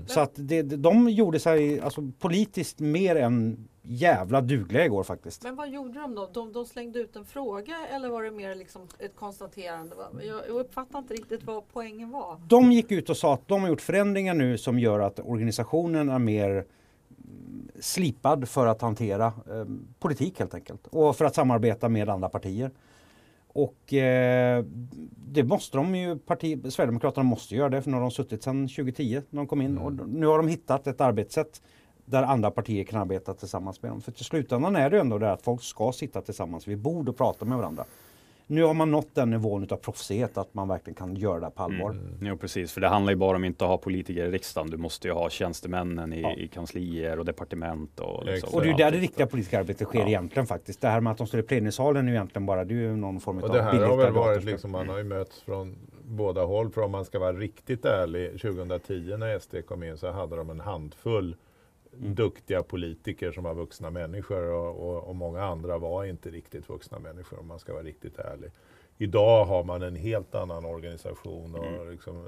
Så att det, de gjorde sig alltså, politiskt mer än jävla dugliga igår faktiskt. Men vad gjorde de då? De, de slängde ut en fråga eller var det mer liksom ett konstaterande? Jag, jag uppfattar inte riktigt vad poängen var. De gick ut och sa att de har gjort förändringar nu som gör att organisationen är mer mm, slipad för att hantera eh, politik helt enkelt. Och för att samarbeta med andra partier. Och eh, det måste de ju, parti, Sverigedemokraterna måste göra det för nu har de suttit sedan 2010 när de kom in. Och nu har de hittat ett arbetssätt där andra partier kan arbeta tillsammans med dem. För till slutändan är det ändå det att folk ska sitta tillsammans vid bord och prata med varandra. Nu har man nått den nivån av proffsighet att man verkligen kan göra det här på allvar. Mm. Jo precis, för det handlar ju bara om inte att ha politiker i riksdagen. Du måste ju ha tjänstemännen i, Ja. i kanslier och departement. Och, liksom. Och det är ju där det riktiga politiska arbetet sker Ja. egentligen faktiskt. Det här med att de står i plenisalen är ju egentligen bara det är ju någon form Och av det här har väl varit liksom, man har ju mötts från båda håll. För om man ska vara riktigt ärlig, 2010 när SD kom in så hade de en handfull Mm. duktiga politiker som var vuxna människor och, och, och många andra var inte riktigt vuxna människor om man ska vara riktigt ärlig. Idag har man en helt annan organisation och Mm. liksom,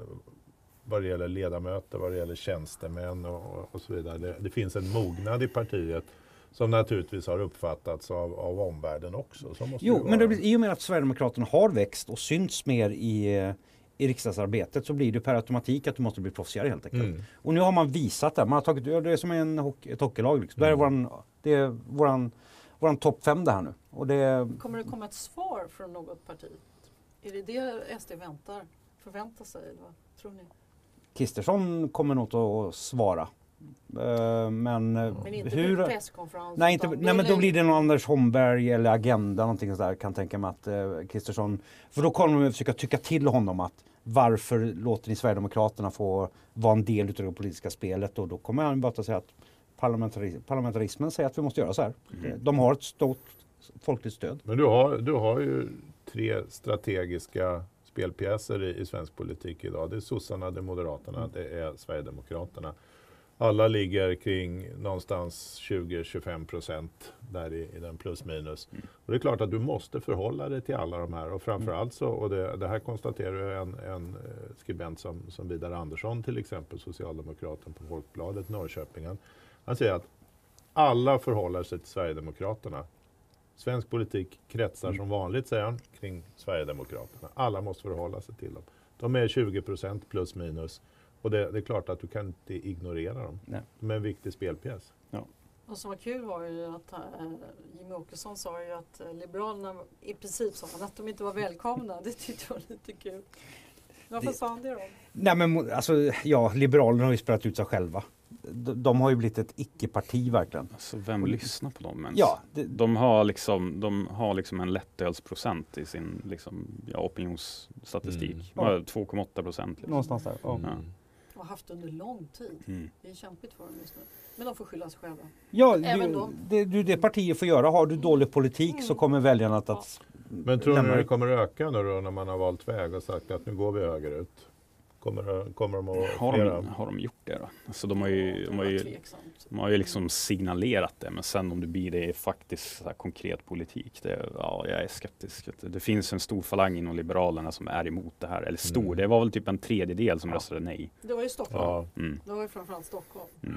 vad det gäller ledamöter, vad det gäller tjänstemän och, och, så vidare. Det, det finns en mognad i partiet som naturligtvis har uppfattats av, av omvärlden också. Så måste Jo, men det blir, i och med att Sverigedemokraterna har växt och synts mer i, eh, i riksdagsarbetet så blir det per automatik att du måste bli proffsigare helt enkelt. Mm. Och nu har man visat det. Man har tagit, det är som en hockey, ett hockeylag. Liksom. Det, här är Mm. våran, det är våran, våran topp fem det här nu. Och det, Kommer det komma ett svar från något parti? Är det det SD väntar, förväntar sig? Eller vad tror ni? Kristersson kommer nog att svara. Eh, Men, eh, Men inte hur... på presskonferens? Nej, inte, nej men då blir det någon Anders Holmberg eller Agenda någonting sådär kan tänka mig att eh, Kristersson För då kommer de att försöka tycka till honom att varför låter ni Sverigedemokraterna få vara en del utav det politiska spelet och då kommer han bara att säga att parlamentari, parlamentarismen säger att vi måste göra så här. Mm. De har ett stort folkligt stöd. Men du har, du har ju tre strategiska spelpjäser i, i svensk politik idag. Det är sossarna, det är moderaterna, det är sverigedemokraterna. Alla ligger kring någonstans 20-25 procent där i, i den plus minus. Och det är klart att du måste förhålla dig till alla de här och framförallt så, och det, det här konstaterar en, en eh, skribent som, som Vidar Andersson till exempel, socialdemokraten på Folkbladet Norrköpingen. Han säger att alla förhåller sig till Sverigedemokraterna. Svensk politik kretsar som vanligt, säger han, kring Sverigedemokraterna. Alla måste förhålla sig till dem. De är 20 procent plus minus. Och det, det är klart att du kan inte ignorera dem. Nej. De är en viktig spelpjäs. Vad som var kul var ju att äh, Jimmy Åkesson sa ju att äh, Liberalerna i princip sa han att de inte var välkomna. Det tyckte jag var lite kul. Varför Det- sa han det då? Nej men alltså ja, Liberalerna har ju spelat ut sig själva. De, de har ju blivit ett icke-parti verkligen. Alltså vem lyssnar på dem ens? Ja, det, De har liksom, de har liksom en lättölsprocent i sin liksom, ja, opinionsstatistik. Mm. De har 2,8 procent. Liksom. någonstans där. Ja. Ja. Har haft under lång tid. Mm. Det är kämpigt för dem just nu. Men de får skylla sig själva. Ja, Även du, de. det, du, det partier får göra. Har du dålig politik så kommer väljarna att, att Men tror ni det kommer öka nu då när man har valt väg och sagt att nu går vi högerut? Kommer, kommer de att Har, flera? de, har de gjort det då? Alltså de har ju, de har ju, de har ju liksom signalerat det, men sen om det blir det faktiskt så här, konkret politik, det, ja, jag är skeptisk. Det finns en stor falang inom Liberalerna som är emot det här, eller stor, Mm. det var väl typ en tredjedel som Ja. röstade nej. Det var ju Stockholm. Ja. Mm. Det var ju framförallt Stockholm. Mm.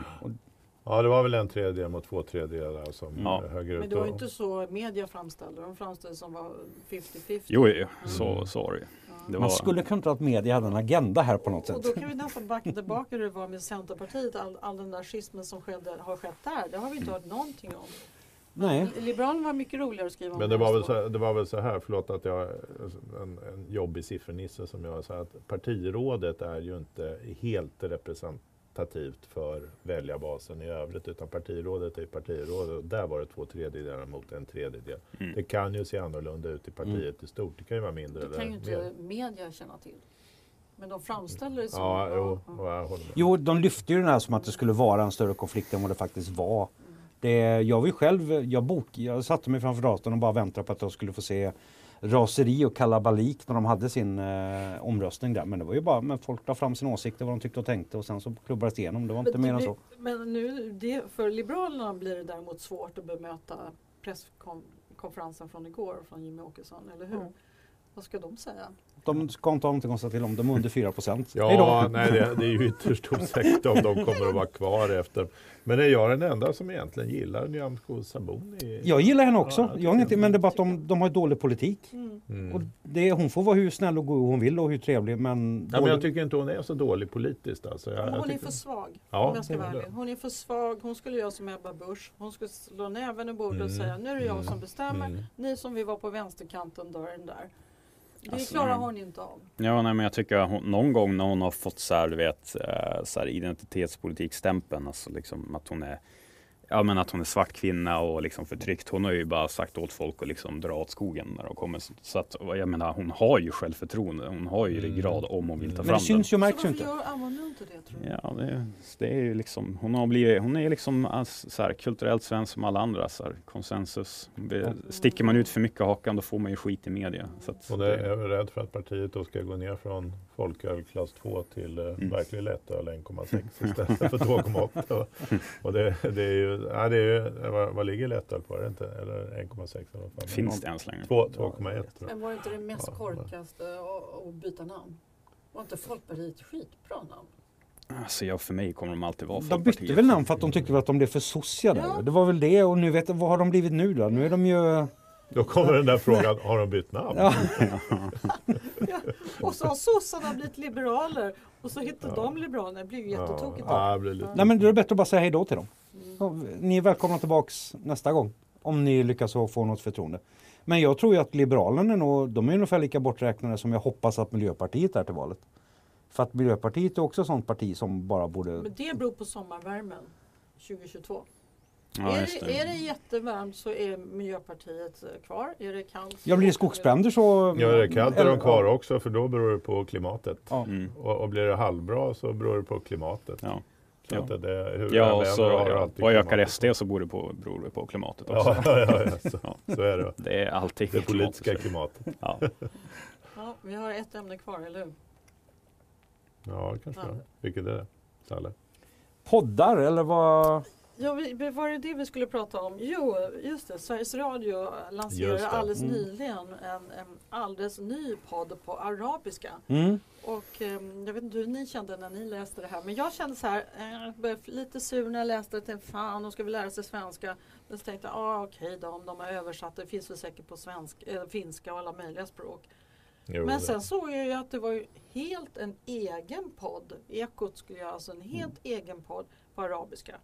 ja, det var väl en tredjedel mot två tredjedelar som Ja. högerut. Men det var inte så media framställde De framställde som var 50-50. Jo, jo, så, Mm. så var det ju. Det Man var, skulle kunna tro att media hade en agenda här på något Och sätt. då kan vi nästan backa tillbaka hur det var med Centerpartiet. All, all den där schismen som skedde, har skett där. Det har vi inte hört någonting om. Nej. Liberalerna var mycket roligare att skriva om. Men det var, väl så. så, det var väl så här, förlåt att jag en, en jobbig siffernnisse som jag sa att partirådet är ju inte helt representativt för väljarbasen i övrigt utan partirådet är partirådet och där var det två tredjedelar mot en tredjedel. Mm. Det kan ju se annorlunda ut i partiet i stort. Det kan ju vara mindre Det eller kan ju inte mer. media känna till. Men de framställer det som. Ja, jo, ja. Jo, de lyfte ju den här som att det skulle vara en större konflikt än vad det faktiskt var. Det, jag var ju själv, jag, bok, jag satte mig framför datorn och bara väntade på att jag skulle få se raseri och kalabalik när de hade sin eh, omröstning där. Men det var ju bara, men folk la fram sina åsikter, vad de tyckte och tänkte och sen så klubbades det igenom. Det var inte Men mer än så. Men nu, det, för Liberalerna blir det däremot svårt att bemöta presskonferensen från igår från Jimmie Åkesson, eller hur? Mm. Vad ska de säga? De ska inte ha någonting att säga till om, de är under 4 procent. Ja, nej, det, det är ju ytterst osäkert om de kommer att vara kvar efter. Men är jag den enda som egentligen gillar Nyamko Sabuni? Jag gillar henne också. Ja, jag ingenting, men det är bara att de, de har dålig politik. Mm. Mm. Och det, hon får vara hur snäll och god hon vill och hur trevlig men... Ja, men jag tycker inte hon är så dålig politiskt. Alltså. Jag, Men jag hon är tycker- för svag. Ja, om jag ska hon vara ärlig. Hon är för svag. Hon skulle göra som Ebba Busch. Hon skulle slå näven i bordet och Mm. säga nu är det jag Mm. som bestämmer. Mm. Ni som vill vara på vänsterkanten dör den där. Det Alltså, klarar mm. hon inte av. Ja, nej, men jag tycker att hon, någon gång när hon har fått så här, du vet, eh, så här identitetspolitikstämpeln, alltså liksom att hon är Ja men att hon är svart kvinna och liksom förtryckt. Hon har ju bara sagt åt folk att liksom dra åt skogen när de kommer. Så att jag menar hon har ju självförtroende. Hon har ju Mm. ryggrad om hon vill ta Men Men det fram den. syns ju märks ju varför inte. gör, använder du inte det tror du? Ja, det, det är ju liksom, hon, har blivit, hon är liksom alltså, så här, kulturellt svensk som alla andra. Så här, konsensus. Det- Sticker man ut för mycket hakan då får man ju skit i media. Så att Hon är, det, rädd för att partiet då ska gå ner från folköl klass 2 till eh, Mm. verklig lättöl 1,6 istället för 2,8. Och det, det är ju, ja, det är ju vad, vad ligger lättöl på? Är det inte? Eller 1,6 eller vad fan? finns det länge? 2, 2,1 tror jag. Men var inte det mest Ja. korkaste att- byta namn? Var inte Folkpartiet ett skitbra namn? Alltså ja, för mig kommer de alltid vara De Folkpartiet. bytte väl namn för att de tyckte att de blev för sossiga där. Ja. Det var väl det och nu vet jag, vad har de blivit nu då? Nu är de ju... Då kommer den där frågan, har de bytt namn? Ja, Ja. Och så har sossarna blivit liberaler och så hittar Ja. de liberalerna. Det blir ju jättetokigt. Ja, det blir lite... nej men då är det bättre att bara säga hej då till dem. Mm. Ni är välkomna tillbaks nästa gång. Om ni lyckas få något förtroende. Men jag tror ju att Liberalerna är nog, de är ungefär lika borträknade som jag hoppas att Miljöpartiet är till valet. För att Miljöpartiet är också ett sånt parti som bara borde... Men det beror på sommarvärmen 2022. Ja, är, det, är det jättevarmt så är Miljöpartiet kvar. Är det kallt? Ja blir det skogsbränder så... Ja, det är kallt är de kvar också för då beror det på klimatet. Ja. Mm. Och, och blir det halvbra så beror det på klimatet. Ja. Så Ja. att det, det, hur Ja, och så ja, ökar. SD så beror det på, beror det på klimatet också. Ja, ja, ja, så, Ja. så är det. Det är alltid Det politiska klimatet. klimatet. Ja. Ja, vi har ett ämne kvar, eller hur? Ja, det kanske Ja. det. Vilket är det? Salle? Poddar eller vad? Ja, var det det vi skulle prata om? Jo, just det. Sveriges Radio lanserade alldeles Mm. nyligen en, en alldeles ny podd på arabiska. Mm. Och eh, jag vet inte hur ni kände när ni läste det här. Men jag kände så här, eh, lite sur när jag läste det. Fan, de ska väl lära sig svenska. Men så tänkte jag, ah, okej då, om de har översatt det. finns väl säkert på svensk, eh, finska och alla möjliga språk. Jo, Men det- sen såg jag ju att det var helt en egen podd. Ekot skulle göra alltså en helt egen podd på arabiska.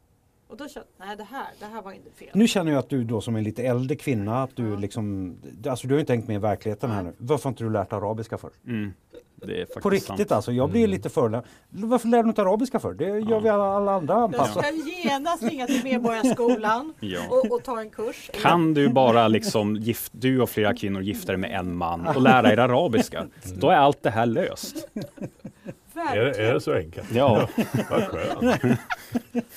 Och då kände jag, nej det här, det här var inte fel. Nu känner jag att du då som en lite äldre kvinna, att du Ja. liksom, alltså du har ju tänkt med i verkligheten här nu. Varför har inte du lärt arabiska för? Mm. Det är faktiskt På riktigt sant. alltså, jag blir Mm. lite för Varför lär du inte arabiska för? Det gör Ja. vi alla, alla andra jag anpassar. ska genast ringa till Medborgarskolan Ja. och, och ta en kurs. Kan du bara liksom, gift, du och flera kvinnor gifta dig med en man och lära er arabiska, då är allt det här löst. är, det, är det så enkelt? Ja, Vad skönt.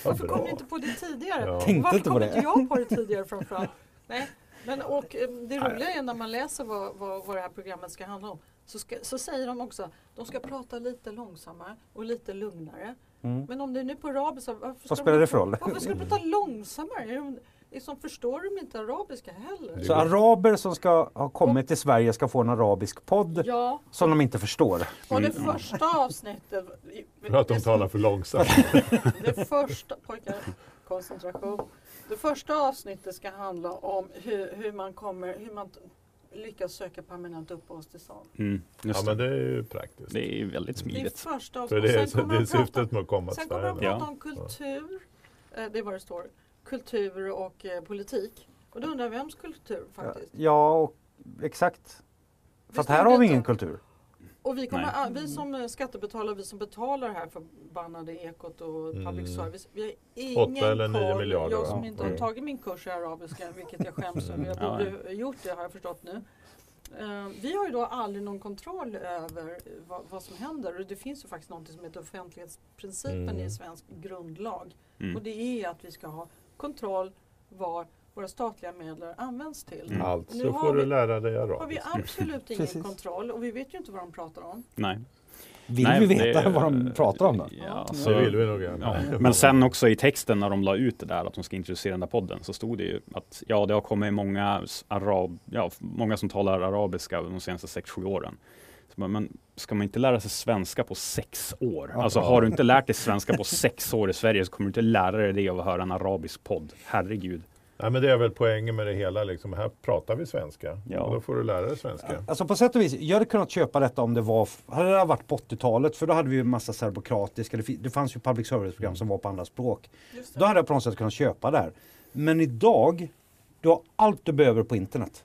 Varför kom ni inte på det tidigare? Ja. Tänkte Varför inte på kom det. inte jag på det tidigare framförallt? Nej. Men och eh, det roliga är när man läser vad, vad, vad det här programmet ska handla om. Så, ska, så säger de också de ska prata lite långsammare och lite lugnare. Mm. Men om det är nu på arabiska, varför ska de? Varför ska de prata långsammare? Är liksom, förstår de inte arabiska heller? Så araber som ska ha kommit till Sverige ska få en arabisk podd Ja, som de inte förstår. och det Mm. första avsnittet... För att de talar för långsamt. Det första, pojkar, koncentration. Det första avsnittet ska handla om hur, hur man kommer, hur man lyckas söka permanent uppehållstillstånd. mm, Ja, men det. det är ju praktiskt. Det är ju väldigt Det är smidigt. första För avsnittet. det är, sen så, det är de prata- syftet med att komma till Sen kommer de Sverige. prata Ja. om kultur. Eh, Det är vad det står. Kultur och eh, politik. Och då undrar vems kultur faktiskt. Ja, och, exakt. För att här har vi ingen kultur. Och vi, kommer, vi som eh, skattebetalare, vi som betalar det här förbannade ekot och Mm. public service. Vi har ingen eller nio koll. miljarder, Jag som inte har Mm. tagit min kurs i arabiska, vilket jag skäms över. Jag Ja. borde ha gjort det har jag förstått nu. Eh, vi har ju då aldrig någon kontroll över vad, vad som händer. Och det finns ju faktiskt något som heter offentlighetsprincipen Mm. i svensk grundlag. Mm. Och det är att vi ska ha kontroll var våra statliga medel används till. Mm. Nu Alltså har får du vi- lära dig har vi arabiska. absolut ingen Precis. kontroll och vi vet ju inte vad de pratar om. Nej. Vill Nej, vi veta det- vad de pratar om då? Ja, så, Det vill vi nog ja. Men sen också i texten när de la ut det där att de ska introducera den där podden så stod det ju att ja, det har kommit många arab, ja, många som talar arabiska de senaste 6-7 åren. Men ska man inte lära sig svenska på sex år? Alltså har du inte lärt dig svenska på sex år i Sverige så kommer du inte lära dig det av att höra en arabisk podd. Herregud. Nej, men det är väl poängen med det hela. Liksom. Här pratar vi svenska. Ja. Och då får du lära dig svenska. Alltså på sätt och vis, jag hade kunnat köpa detta om det var, hade det varit på 80-talet för då hade vi ju massa serbokratiska, det, fanns ju public service-program som var på andra språk. Då hade jag på något sätt kunnat köpa det här. Men idag, du har allt du behöver på internet.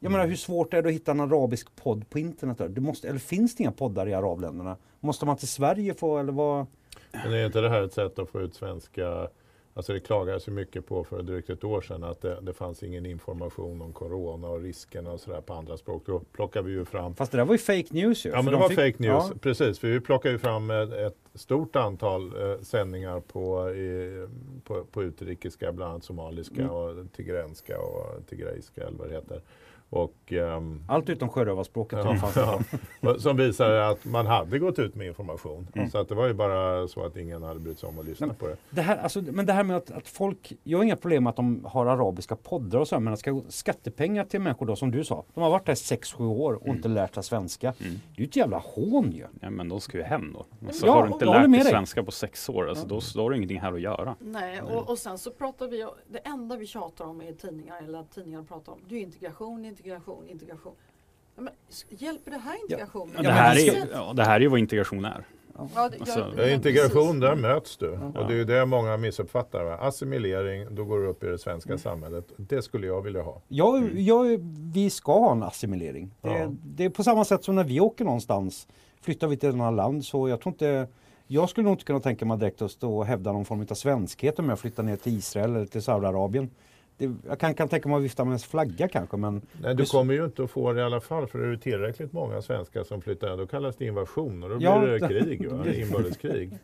Jag menar hur svårt är det att hitta en arabisk podd på internet? Du måste, eller finns det inga poddar i arabländerna? Måste man till Sverige få eller vad? Men är inte det här ett sätt att få ut svenska Alltså det klagades ju mycket på för drygt ett år sedan att det, det fanns ingen information om corona och riskerna och sådär på andra språk. Då plockar vi ju fram Fast det där var ju fake news ju. Ja men de det var fick- fake news, Ja. precis. För vi plockar ju fram ett, ett stort antal eh, sändningar på, i, på, på utrikiska, bland annat somaliska Mm. och tigrenska och tigrejska eller vad det heter. Och, ehm, Allt utom sjörövarspråket. Ja, ja. Som visar att man hade gått ut med information. Mm. Så att det var ju bara så att ingen hade brytt sig om att lyssna Nej, på det. Det här, alltså, men det här med att, att folk, jag har inga problem med att de har arabiska poddar och så, men att ska skattepengar till människor då som du sa, de har varit där 6-7 år och inte lärt sig svenska. Mm. Det är ju ett jävla hån ju. Ja, men de ska ju hem då. Alltså, Ja, har du inte lärt dig dig. svenska på sex år, alltså, då, då har du ingenting här att göra. Nej, och, och sen så pratar vi, det enda vi tjatar om i tidningar, eller att tidningar pratar om, det är integration, integration, integration. Ja, men, hjälper det här integrationen? Ja, det, här är, ja, det här är ju vad integration är. Ja, det, Alltså, ja, integration, där möts du. Ja. Och det är ju det många missuppfattar. Va? Assimilering, då går du upp i det svenska Mm. samhället. Det skulle jag vilja ha. Jag, Mm. jag, vi ska ha en assimilering. Det, Ja. det är på samma sätt som när vi åker någonstans. Flyttar vi till ett annat land så jag tror inte jag skulle nog inte kunna tänka mig direkt att stå och hävda någon form av svenskhet om jag flyttar ner till Israel eller till Saudiarabien. Det, jag kan, kan tänka mig att vifta med en flagga kanske men Nej, du kommer ju inte att få det i alla fall. För är det tillräckligt många svenskar som flyttar, då kallas det invasion. Och då blir Ja, det det- krig, va? inbördeskrig.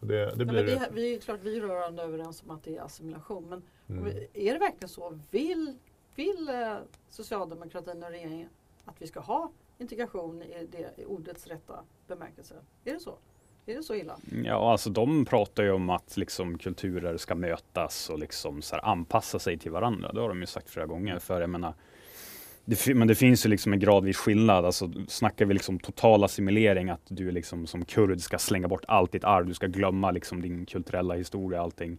Det, det blir men det, vi är klart vi är rörande överens om att det är assimilation. Men Mm. är det verkligen så? Vill, vill eh, socialdemokratin och regeringen att vi ska ha integration i, det, i ordets rätta bemärkelse? Är det så? Är det så illa? Ja, alltså de pratar ju om att liksom kulturer ska mötas och liksom så här anpassa sig till varandra. Det har de ju sagt flera gånger. För jag menar, det, men det finns ju liksom en gradvis skillnad. Alltså, snackar vi liksom total assimilering, att du liksom som kurd ska slänga bort allt ditt arv, du ska glömma liksom din kulturella historia, allting.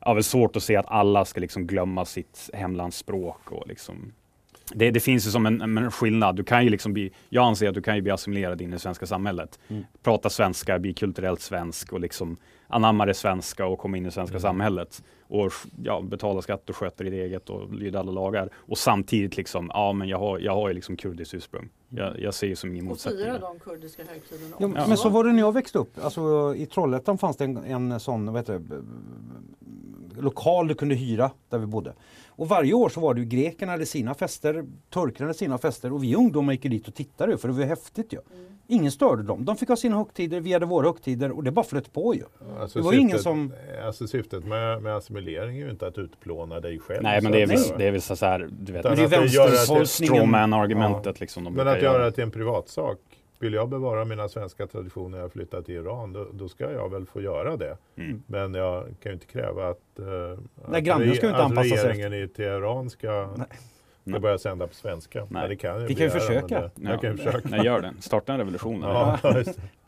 Ja, det är svårt att se att alla ska liksom glömma sitt hemlandsspråk och liksom det, det finns ju som en, en skillnad. Du kan ju liksom bli, jag anser att du kan ju bli assimilerad in i det svenska samhället. Mm. Prata svenska, bli kulturellt svensk och liksom anamma det svenska och komma in i det svenska Mm. samhället. Och ja, betala skatt och sköta ditt eget och lyda alla lagar. Och samtidigt liksom, ja men jag har, jag har ju liksom kurdiskt ursprung. Jag, jag ser ju som ingen Och motsättning. fira där. de kurdiska högtiderna Ja. Men så var det när jag växte upp. Alltså, I Trollhättan fanns det en, en sån vad heter det, lokal du kunde hyra där vi bodde. Och varje år så var det ju grekerna hade sina fester, turkarna hade sina fester och vi ungdomar gick dit och tittade för det var ju häftigt ju. Mm. Ingen störde dem. De fick ha sina högtider, vi hade våra högtider och det bara flöt på ju. Alltså Det var syftet, ingen som- Alltså syftet med, med assimilering är ju inte att utplåna dig själv. Nej men det är väl, det är väl så här, du vet, Men det är vänsterfolkningen. strawman-argumentet liksom. De Men att göra det till en privatsak. Vill jag bevara mina svenska traditioner när jag flyttar till Iran, då, då ska jag väl få göra det. Mm. Men jag kan ju inte kräva att, eh, att, grannen ska ju inte att regeringen i Teheran ska, ska Nej. börja sända på svenska. Nej. Nej. det kan jag Vi kan ju försöka. men Det, jag kan ju försöka. Nej, gör det. Starta en revolution. Ja.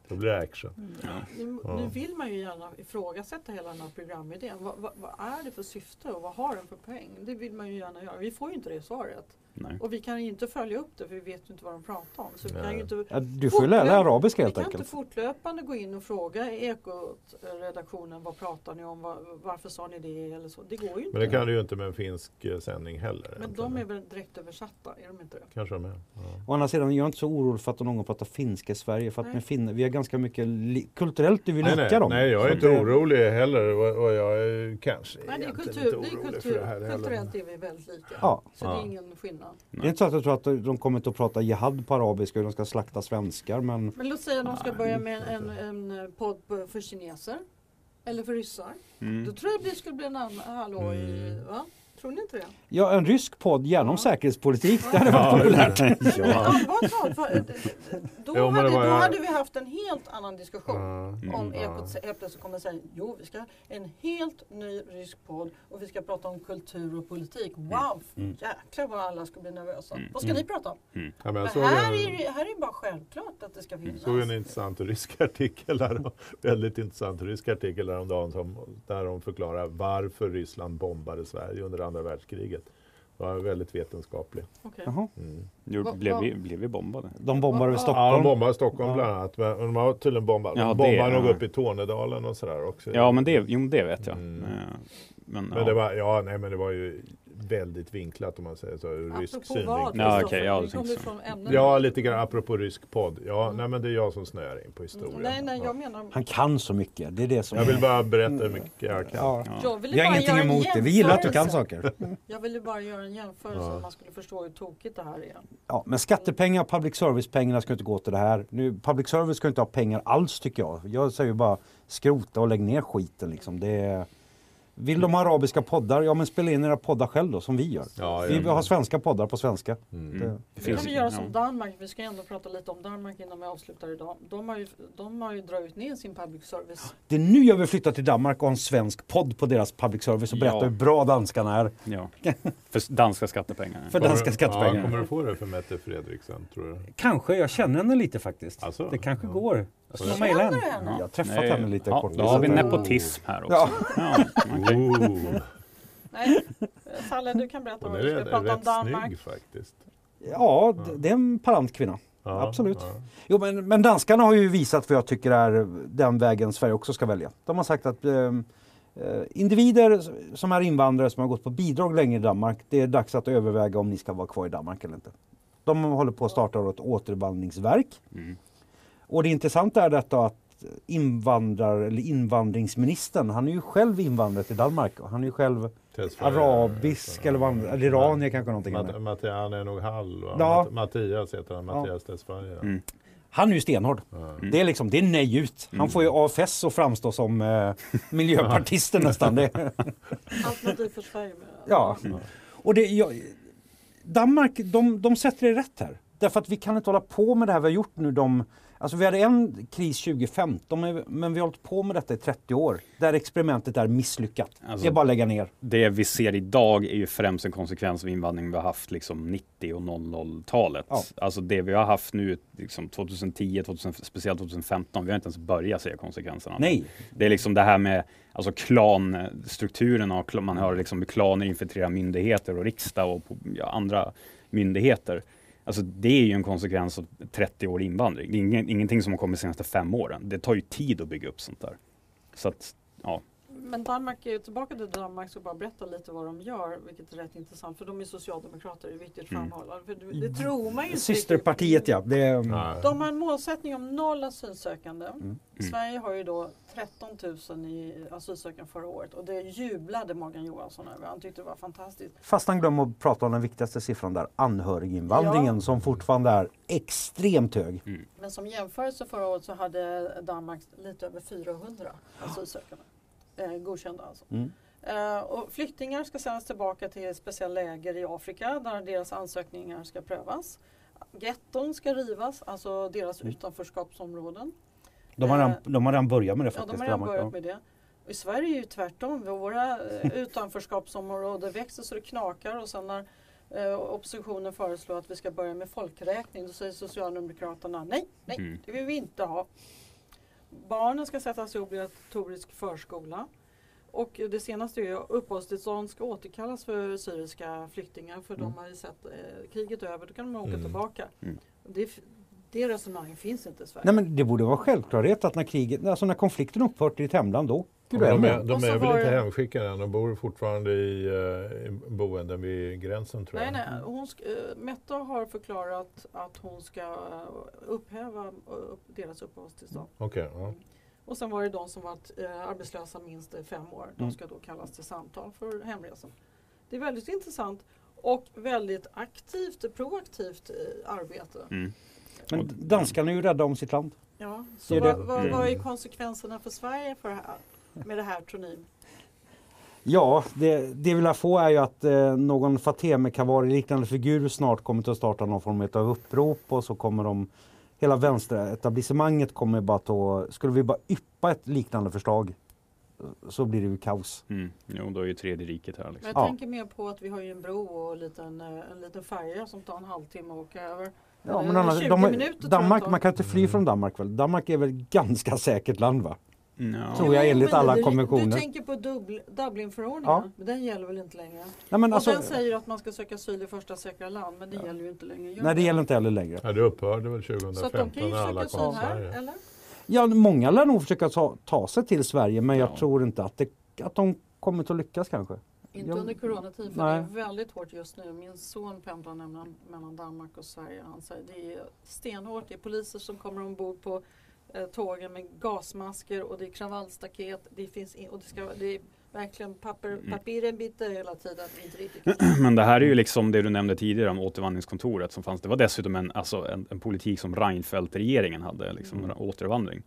Då blir det action. Ja. Nu, Ja. nu vill man ju gärna ifrågasätta hela den här programidén. Vad, vad, vad är det för syfte och vad har den för poäng? Det vill man ju gärna göra. Vi får ju inte det svaret. Nej. Och vi kan ju inte följa upp det för vi vet ju inte vad de pratar om. Så vi kan ju inte, Ja, du får ju lära dig arabiska vi helt kan inte enkelt. fortlöpande gå in och fråga Ekot-redaktionen vad pratar ni om, varför sa ni det eller så. Det går ju inte. Men det kan du ju inte med en finsk eh, sändning heller. Men egentligen. de är väl direkt översatta, är de inte det? Kanske de är. Ja. Å andra sidan, jag är inte så orolig för att någon pratar finska i Sverige. För att med finnar, vi har ganska mycket, li- kulturellt är vi Nej, lika nej, dem. nej, jag är inte det- orolig heller och, och jag är kanske Nej, det är kultur, inte det är orolig kultur, för det här heller. kulturellt är vi väldigt lika. Ja. Så det Ja. är ingen skillnad. Det är inte så att jag tror att de kommer inte att prata jihad på arabiska och de ska slakta svenskar men Men låt säga att de ska Nej, börja med en, en, en podd för kineser. Eller för ryssar. Då Mm. tror jag det skulle bli en annan hallå i, Mm. va? Tror ni inte det? Ja, en rysk podd, gärna om Ja. säkerhetspolitik. Det hade varit populärt. Då, hade, var- då hade vi haft en helt annan diskussion. Mm. Om Ja. Ekot helt plötsligt kommer säga jo vi ska ha en helt ny rysk podd och vi ska prata om kultur och politik. Wow! Mm. Jäklar vad alla ska bli nervösa. Mm. Vad ska ni prata om? Ja, men Men jag såg här en, är, här är bara självklart att det ska finnas. såg en intressant rysk artikel där, väldigt intressant rysk artikel häromdagen som, där de förklarar varför Ryssland bombade Sverige under andra världskriget. Det var väldigt vetenskaplig. Jaha. Mm. Jo, blev, vi, blev vi bombade? De bombar över Ja, Ja, de Stockholm. bombade Stockholm Ja. bland annat. Men de har tydligen bombat. Ja, de det- bombade nog ja. upp i Tornedalen och sådär också. Ja, men det, jo, det vet jag. Mm. Eh, Men, Men ja. det var, ja, nej, men det var ju väldigt vinklat om man säger så, ur rysk Apropå synvinkel. vad? Ja, okej, ja, ämnet. Ja, lite grann apropå rysk podd. Ja, Mm. nej, men det är jag som snöar in på historia. Nej, nej, ja. jag menar... Han kan så mycket. Det är det som jag vill bara berätta hur mycket jag kan. Ja. Ja. Jag ville Vi har bara ingenting emot det. Vi gillar att du kan saker. Jag ville bara göra en jämförelse Ja. om man skulle förstå hur tokigt det här är. Ja, men skattepengar, public service-pengarna ska inte gå till det här. Nu, public service ska inte ha pengar alls tycker jag. Jag säger bara skrota och lägg ner skiten liksom. Det är... Vill de ha arabiska poddar? Ja men spela in era poddar själv då som vi gör. Ja, Vi har svenska poddar på svenska. Mm. Det- Det finns kan vi göra som Danmark. Vi ska ändå prata lite om Danmark innan vi avslutar idag. De har ju, de har ju dragit ner sin public service. Det är nu jag vill flytta till Danmark och ha en svensk podd på deras public service och berätta Ja. hur bra danskarna är. Ja. För danska skattepengar. För Kommer danska du- skattepengar. Ja, kommer du få det för Mette Fredriksen, tror du? Kanske, jag känner henne lite faktiskt. Alltså? det kanske Ja. går. Jag ska mejla henne. Jag har träffat Nej, henne lite ja, kort. Då har vi nepotism här också. Ja. Ja. Oh, Nej, Salle du kan berätta vad är vi ska rätt, prata om Danmark. snygg faktiskt. Ja, d- det är en parant kvinna. Ja, Absolut. ja. Jo, men, men danskarna har ju visat vad jag tycker är den vägen Sverige också ska välja. De har sagt att eh, eh, individer som är invandrare som har gått på bidrag länge i Danmark, det är dags att överväga om ni ska vara kvar i Danmark eller inte. De håller på att starta ett återvandringsverk. Mm. Och det intressanta är detta att invandrar, eller invandringsministern, han är ju själv invandrare till Danmark. och Han är ju själv arabisk eller, vad- eller iranier kanske någonting. han är. Matt, Matt, han är nog hall va? Ja. Matt, Mattias heter han, Ja. Mattias Tesfaye. Ja. Mm. Han är ju stenhård. Mm. Det är liksom, det är nej ut. Han får ju AFS att framstå som eh, miljöpartister nästan. Det, Alternativ för Sverige. Med. ja. Och det, ja, Danmark, de, de sätter det rätt här. Därför att vi kan inte hålla på med det här vi har gjort nu. De, alltså vi hade en kris 2015 men- vi har hållit på med detta i 30 år. Där experimentet är misslyckat. Alltså- det är bara att lägga ner. Det vi ser idag är ju främst en konsekvens av invandringen vi har haft liksom 90 och 00-talet. Ja. Alltså det vi har haft nu liksom 2010, 2000, speciellt 2015, vi har inte ens börjat se konsekvenserna. Nej, Det är liksom det här med alltså klanstrukturen och man hör liksom hur klaner infiltrerar myndigheter och riksdag och andra myndigheter. Alltså det är ju en konsekvens av 30 år invandring. Det är ingen, ingenting som har kommit de senaste fem åren. Det tar ju tid att bygga upp sånt där. Så att, ja. Men Danmark, tillbaka till Danmark så bara berätta lite vad de gör, vilket är rätt intressant. För de är socialdemokrater, det är viktigt att Mm. framhålla. För det, det tror man ju inte systerpartiet ja. Det, Nej. De har en målsättning om noll asylsökande. Mm. Sverige har ju då 13 000 i asylsökande förra året och det jublade Morgan Johansson över. Han tyckte det var fantastiskt. Fast han glömmer att prata om den viktigaste siffran där, anhöriginvandringen Ja. som fortfarande är extremt hög. Men som jämförelse förra året så hade Danmark lite över 400 asylsökande. Eh, godkända alltså. Mm. Eh, och flyktingar ska sändas tillbaka till speciella läger i Afrika där deras ansökningar ska prövas. Getton ska rivas, alltså deras Mm. utanförskapsområden. De har, redan, Eh, de har redan börjat med det Ja, faktiskt. de har redan börjat med det. I Sverige är det ju tvärtom. Våra eh, utanförskapsområden växer så det knakar och sen när eh, oppositionen föreslår att vi ska börja med folkräkning då säger Socialdemokraterna nej, nej, Mm. det vill vi inte ha. Barnen ska sättas i obligatorisk förskola. Och det senaste är att uppehållstillstånd ska återkallas för syriska flyktingar för Mm. de har ju sett eh, kriget över, då kan de åka Mm. tillbaka. Mm. Det, det resonemanget finns inte i Sverige. Nej men det borde vara självklarhet att när kriget, alltså när konflikten upphört i ditt hemland då De är, de Och så är väl var inte hemskickade än, de bor fortfarande i, eh, i boenden vid gränsen tror Nej, jag. nej. Hon sk- eh, Metta har förklarat att hon ska eh, upphäva upp- deras uppehållstillstånd. Okej, ja. Och sen var det de som varit arbetslösa minst i fem år. De Mm. ska då kallas till samtal för hemresa. Det är väldigt intressant och väldigt aktivt, proaktivt arbete. Mm. Men danskarna är ju rädda om sitt land. Ja, så är vad, vad, Mm. vad är konsekvenserna för Sverige för det här, med det här tror ni? Ja, det, det vi vill få är ju att eh, någon Fateme Kavari-liknande figur snart kommer att starta någon form av upprop och så kommer de Hela vänsteretablissemanget kommer bara ta, skulle vi bara yppa ett liknande förslag så blir det ju kaos. Mm. Jo, då är ju tredje riket här. Men Liksom. jag Ja. tänker mer på att vi har ju en bro och en liten, eh, en liten färja som tar en halvtimme att åka över. Ja, men annars, 20 de, minuter Danmark, man kan inte fly Mm. från Danmark väl? Danmark är väl ganska säkert land va? Ja. Tror jag enligt alla du, konventioner. Du tänker på Dubl- Dublinförordningen, Ja. men den gäller väl inte längre? Nej, men och alltså, den säger att man ska söka asyl i första säkra land, men det gäller ju inte längre. Gör nej det gäller inte heller längre. Ja, det upphörde väl Så att de 2015 kan ju söka asyl här, eller? Ja, många lär nog försöka ta, ta sig till Sverige men jag Ja. tror inte att, det, att de kommer att lyckas kanske. Inte Jag- under coronatid, för Nej. det är väldigt hårt just nu. Min son pendlar nämligen mellan Danmark och Sverige. Han säger det är stenhårt. Det är poliser som kommer ombord på eh, tågen med gasmasker och det är kravallstaket. Det finns in, och det, ska, det är verkligen papper, Mm. papiren bitter hela tiden. Inte riktigt. Men det här är ju liksom det du nämnde tidigare om återvandringskontoret som fanns. Det var dessutom en, alltså en, en politik som Reinfeldt-regeringen hade, liksom Mm. återvandring.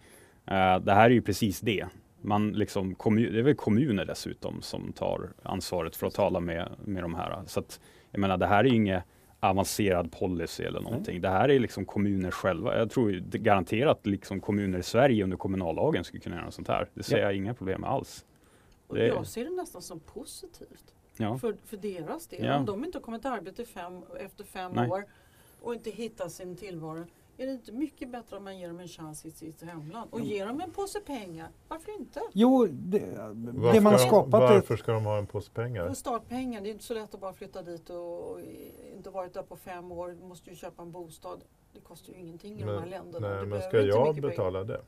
Eh, det här är ju precis det. Man liksom, det är väl kommuner dessutom som tar ansvaret för att tala med, med de här. Så att, jag menar, det här är ju inget avancerad policy eller någonting. Det här är liksom kommuner själva. Jag tror garanterat liksom kommuner i Sverige under kommunallagen skulle kunna göra något sånt här. Det ser Ja. jag inga problem med alls. Och Det- jag ser det nästan som positivt. Ja. För, för deras del. Ja. Om de inte har kommit till arbete fem, efter fem Nej. år och inte hittar sin tillvaro. Är det inte mycket bättre om man ger dem en chans i sitt hemland? Och ger dem en påse pengar. Varför inte? Jo, det, det man har skapat är varför ska de ha en påse pengar? Och startpengar, det är inte så lätt att bara flytta dit och, och inte varit där på fem år. Du måste ju köpa en bostad. Det kostar ju ingenting i de här Men, länderna. nej, Du men ska jag mycket pengar. betala det?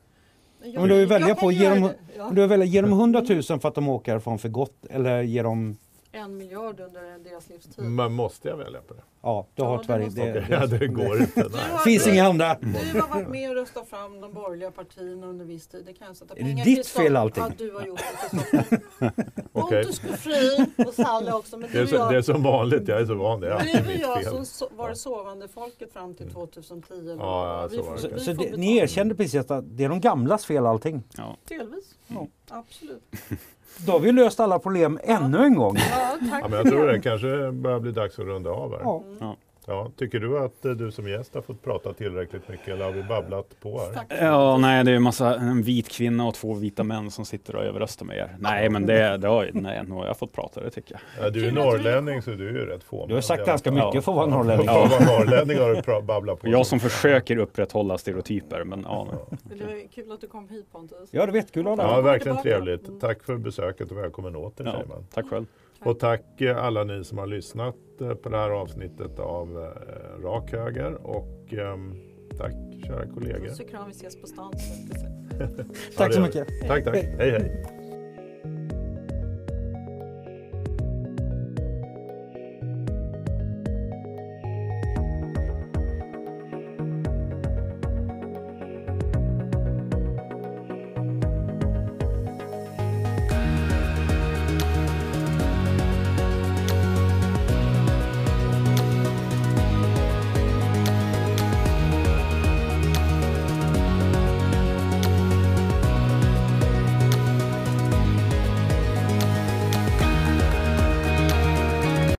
Jag- Men du har ju välja jag på ge dem-. Ja. Du väljer, ger dem 100 000 för att de åker härifrån för gott eller ger dem En miljard under deras livstid. Men måste jag välja på det? Ja, du Ja, har det tyvärr det, ja, det går inte. Du har- finns inga andra. Du har varit med och röstat fram de borgerliga partierna under viss tid. Det kan jag sätta Är det pengar ditt fel allting? Ja, du har gjort det. Okej. Pontus Fri och Sally också. Men Det är, du så, och det är jag, som vanligt, jag är så van. Det är du alltid och mitt jag fel. som so- var det sovande folket fram till 2010. eller Ja, vad. så var det Så, så får det, ni erkände precis att det är de gamlas fel allting. Ja. Delvis. Ja. Absolut. Då har vi löst alla problem ännu en gång. Ja, tack. Ja, men jag tror det kanske börjar bli dags att runda av här. Ja. Ja, tycker du att eh, du som gäst har fått prata tillräckligt mycket eller har vi babblat på här? Ja, nej, det är en massa, en vit kvinna och två vita män som sitter och överröstar med er. Nej, men det, det har, nej, nu har jag fått prata, det tycker jag. Ja, du är norrlänning så du är ju rätt få. Du har sagt ganska mycket för att vara norrlänning. Ja, för att vara norrlänning har du babblat på. Jag som försöker upprätthålla stereotyper, men ja. Det var kul att du kom hit Pontus. Ja, det vet kul att ha Ja, dig. verkligen Tillbaka. trevligt. Tack för besöket och välkommen åter ja säger man. tack själv. Och tack eh, alla ni som har lyssnat eh, på det här avsnittet av eh, Rak Höger och ehm, tack kära kollegor. Puss och kram, vi ses på stan. Tack så mycket. Tack, tack. Hej, hej.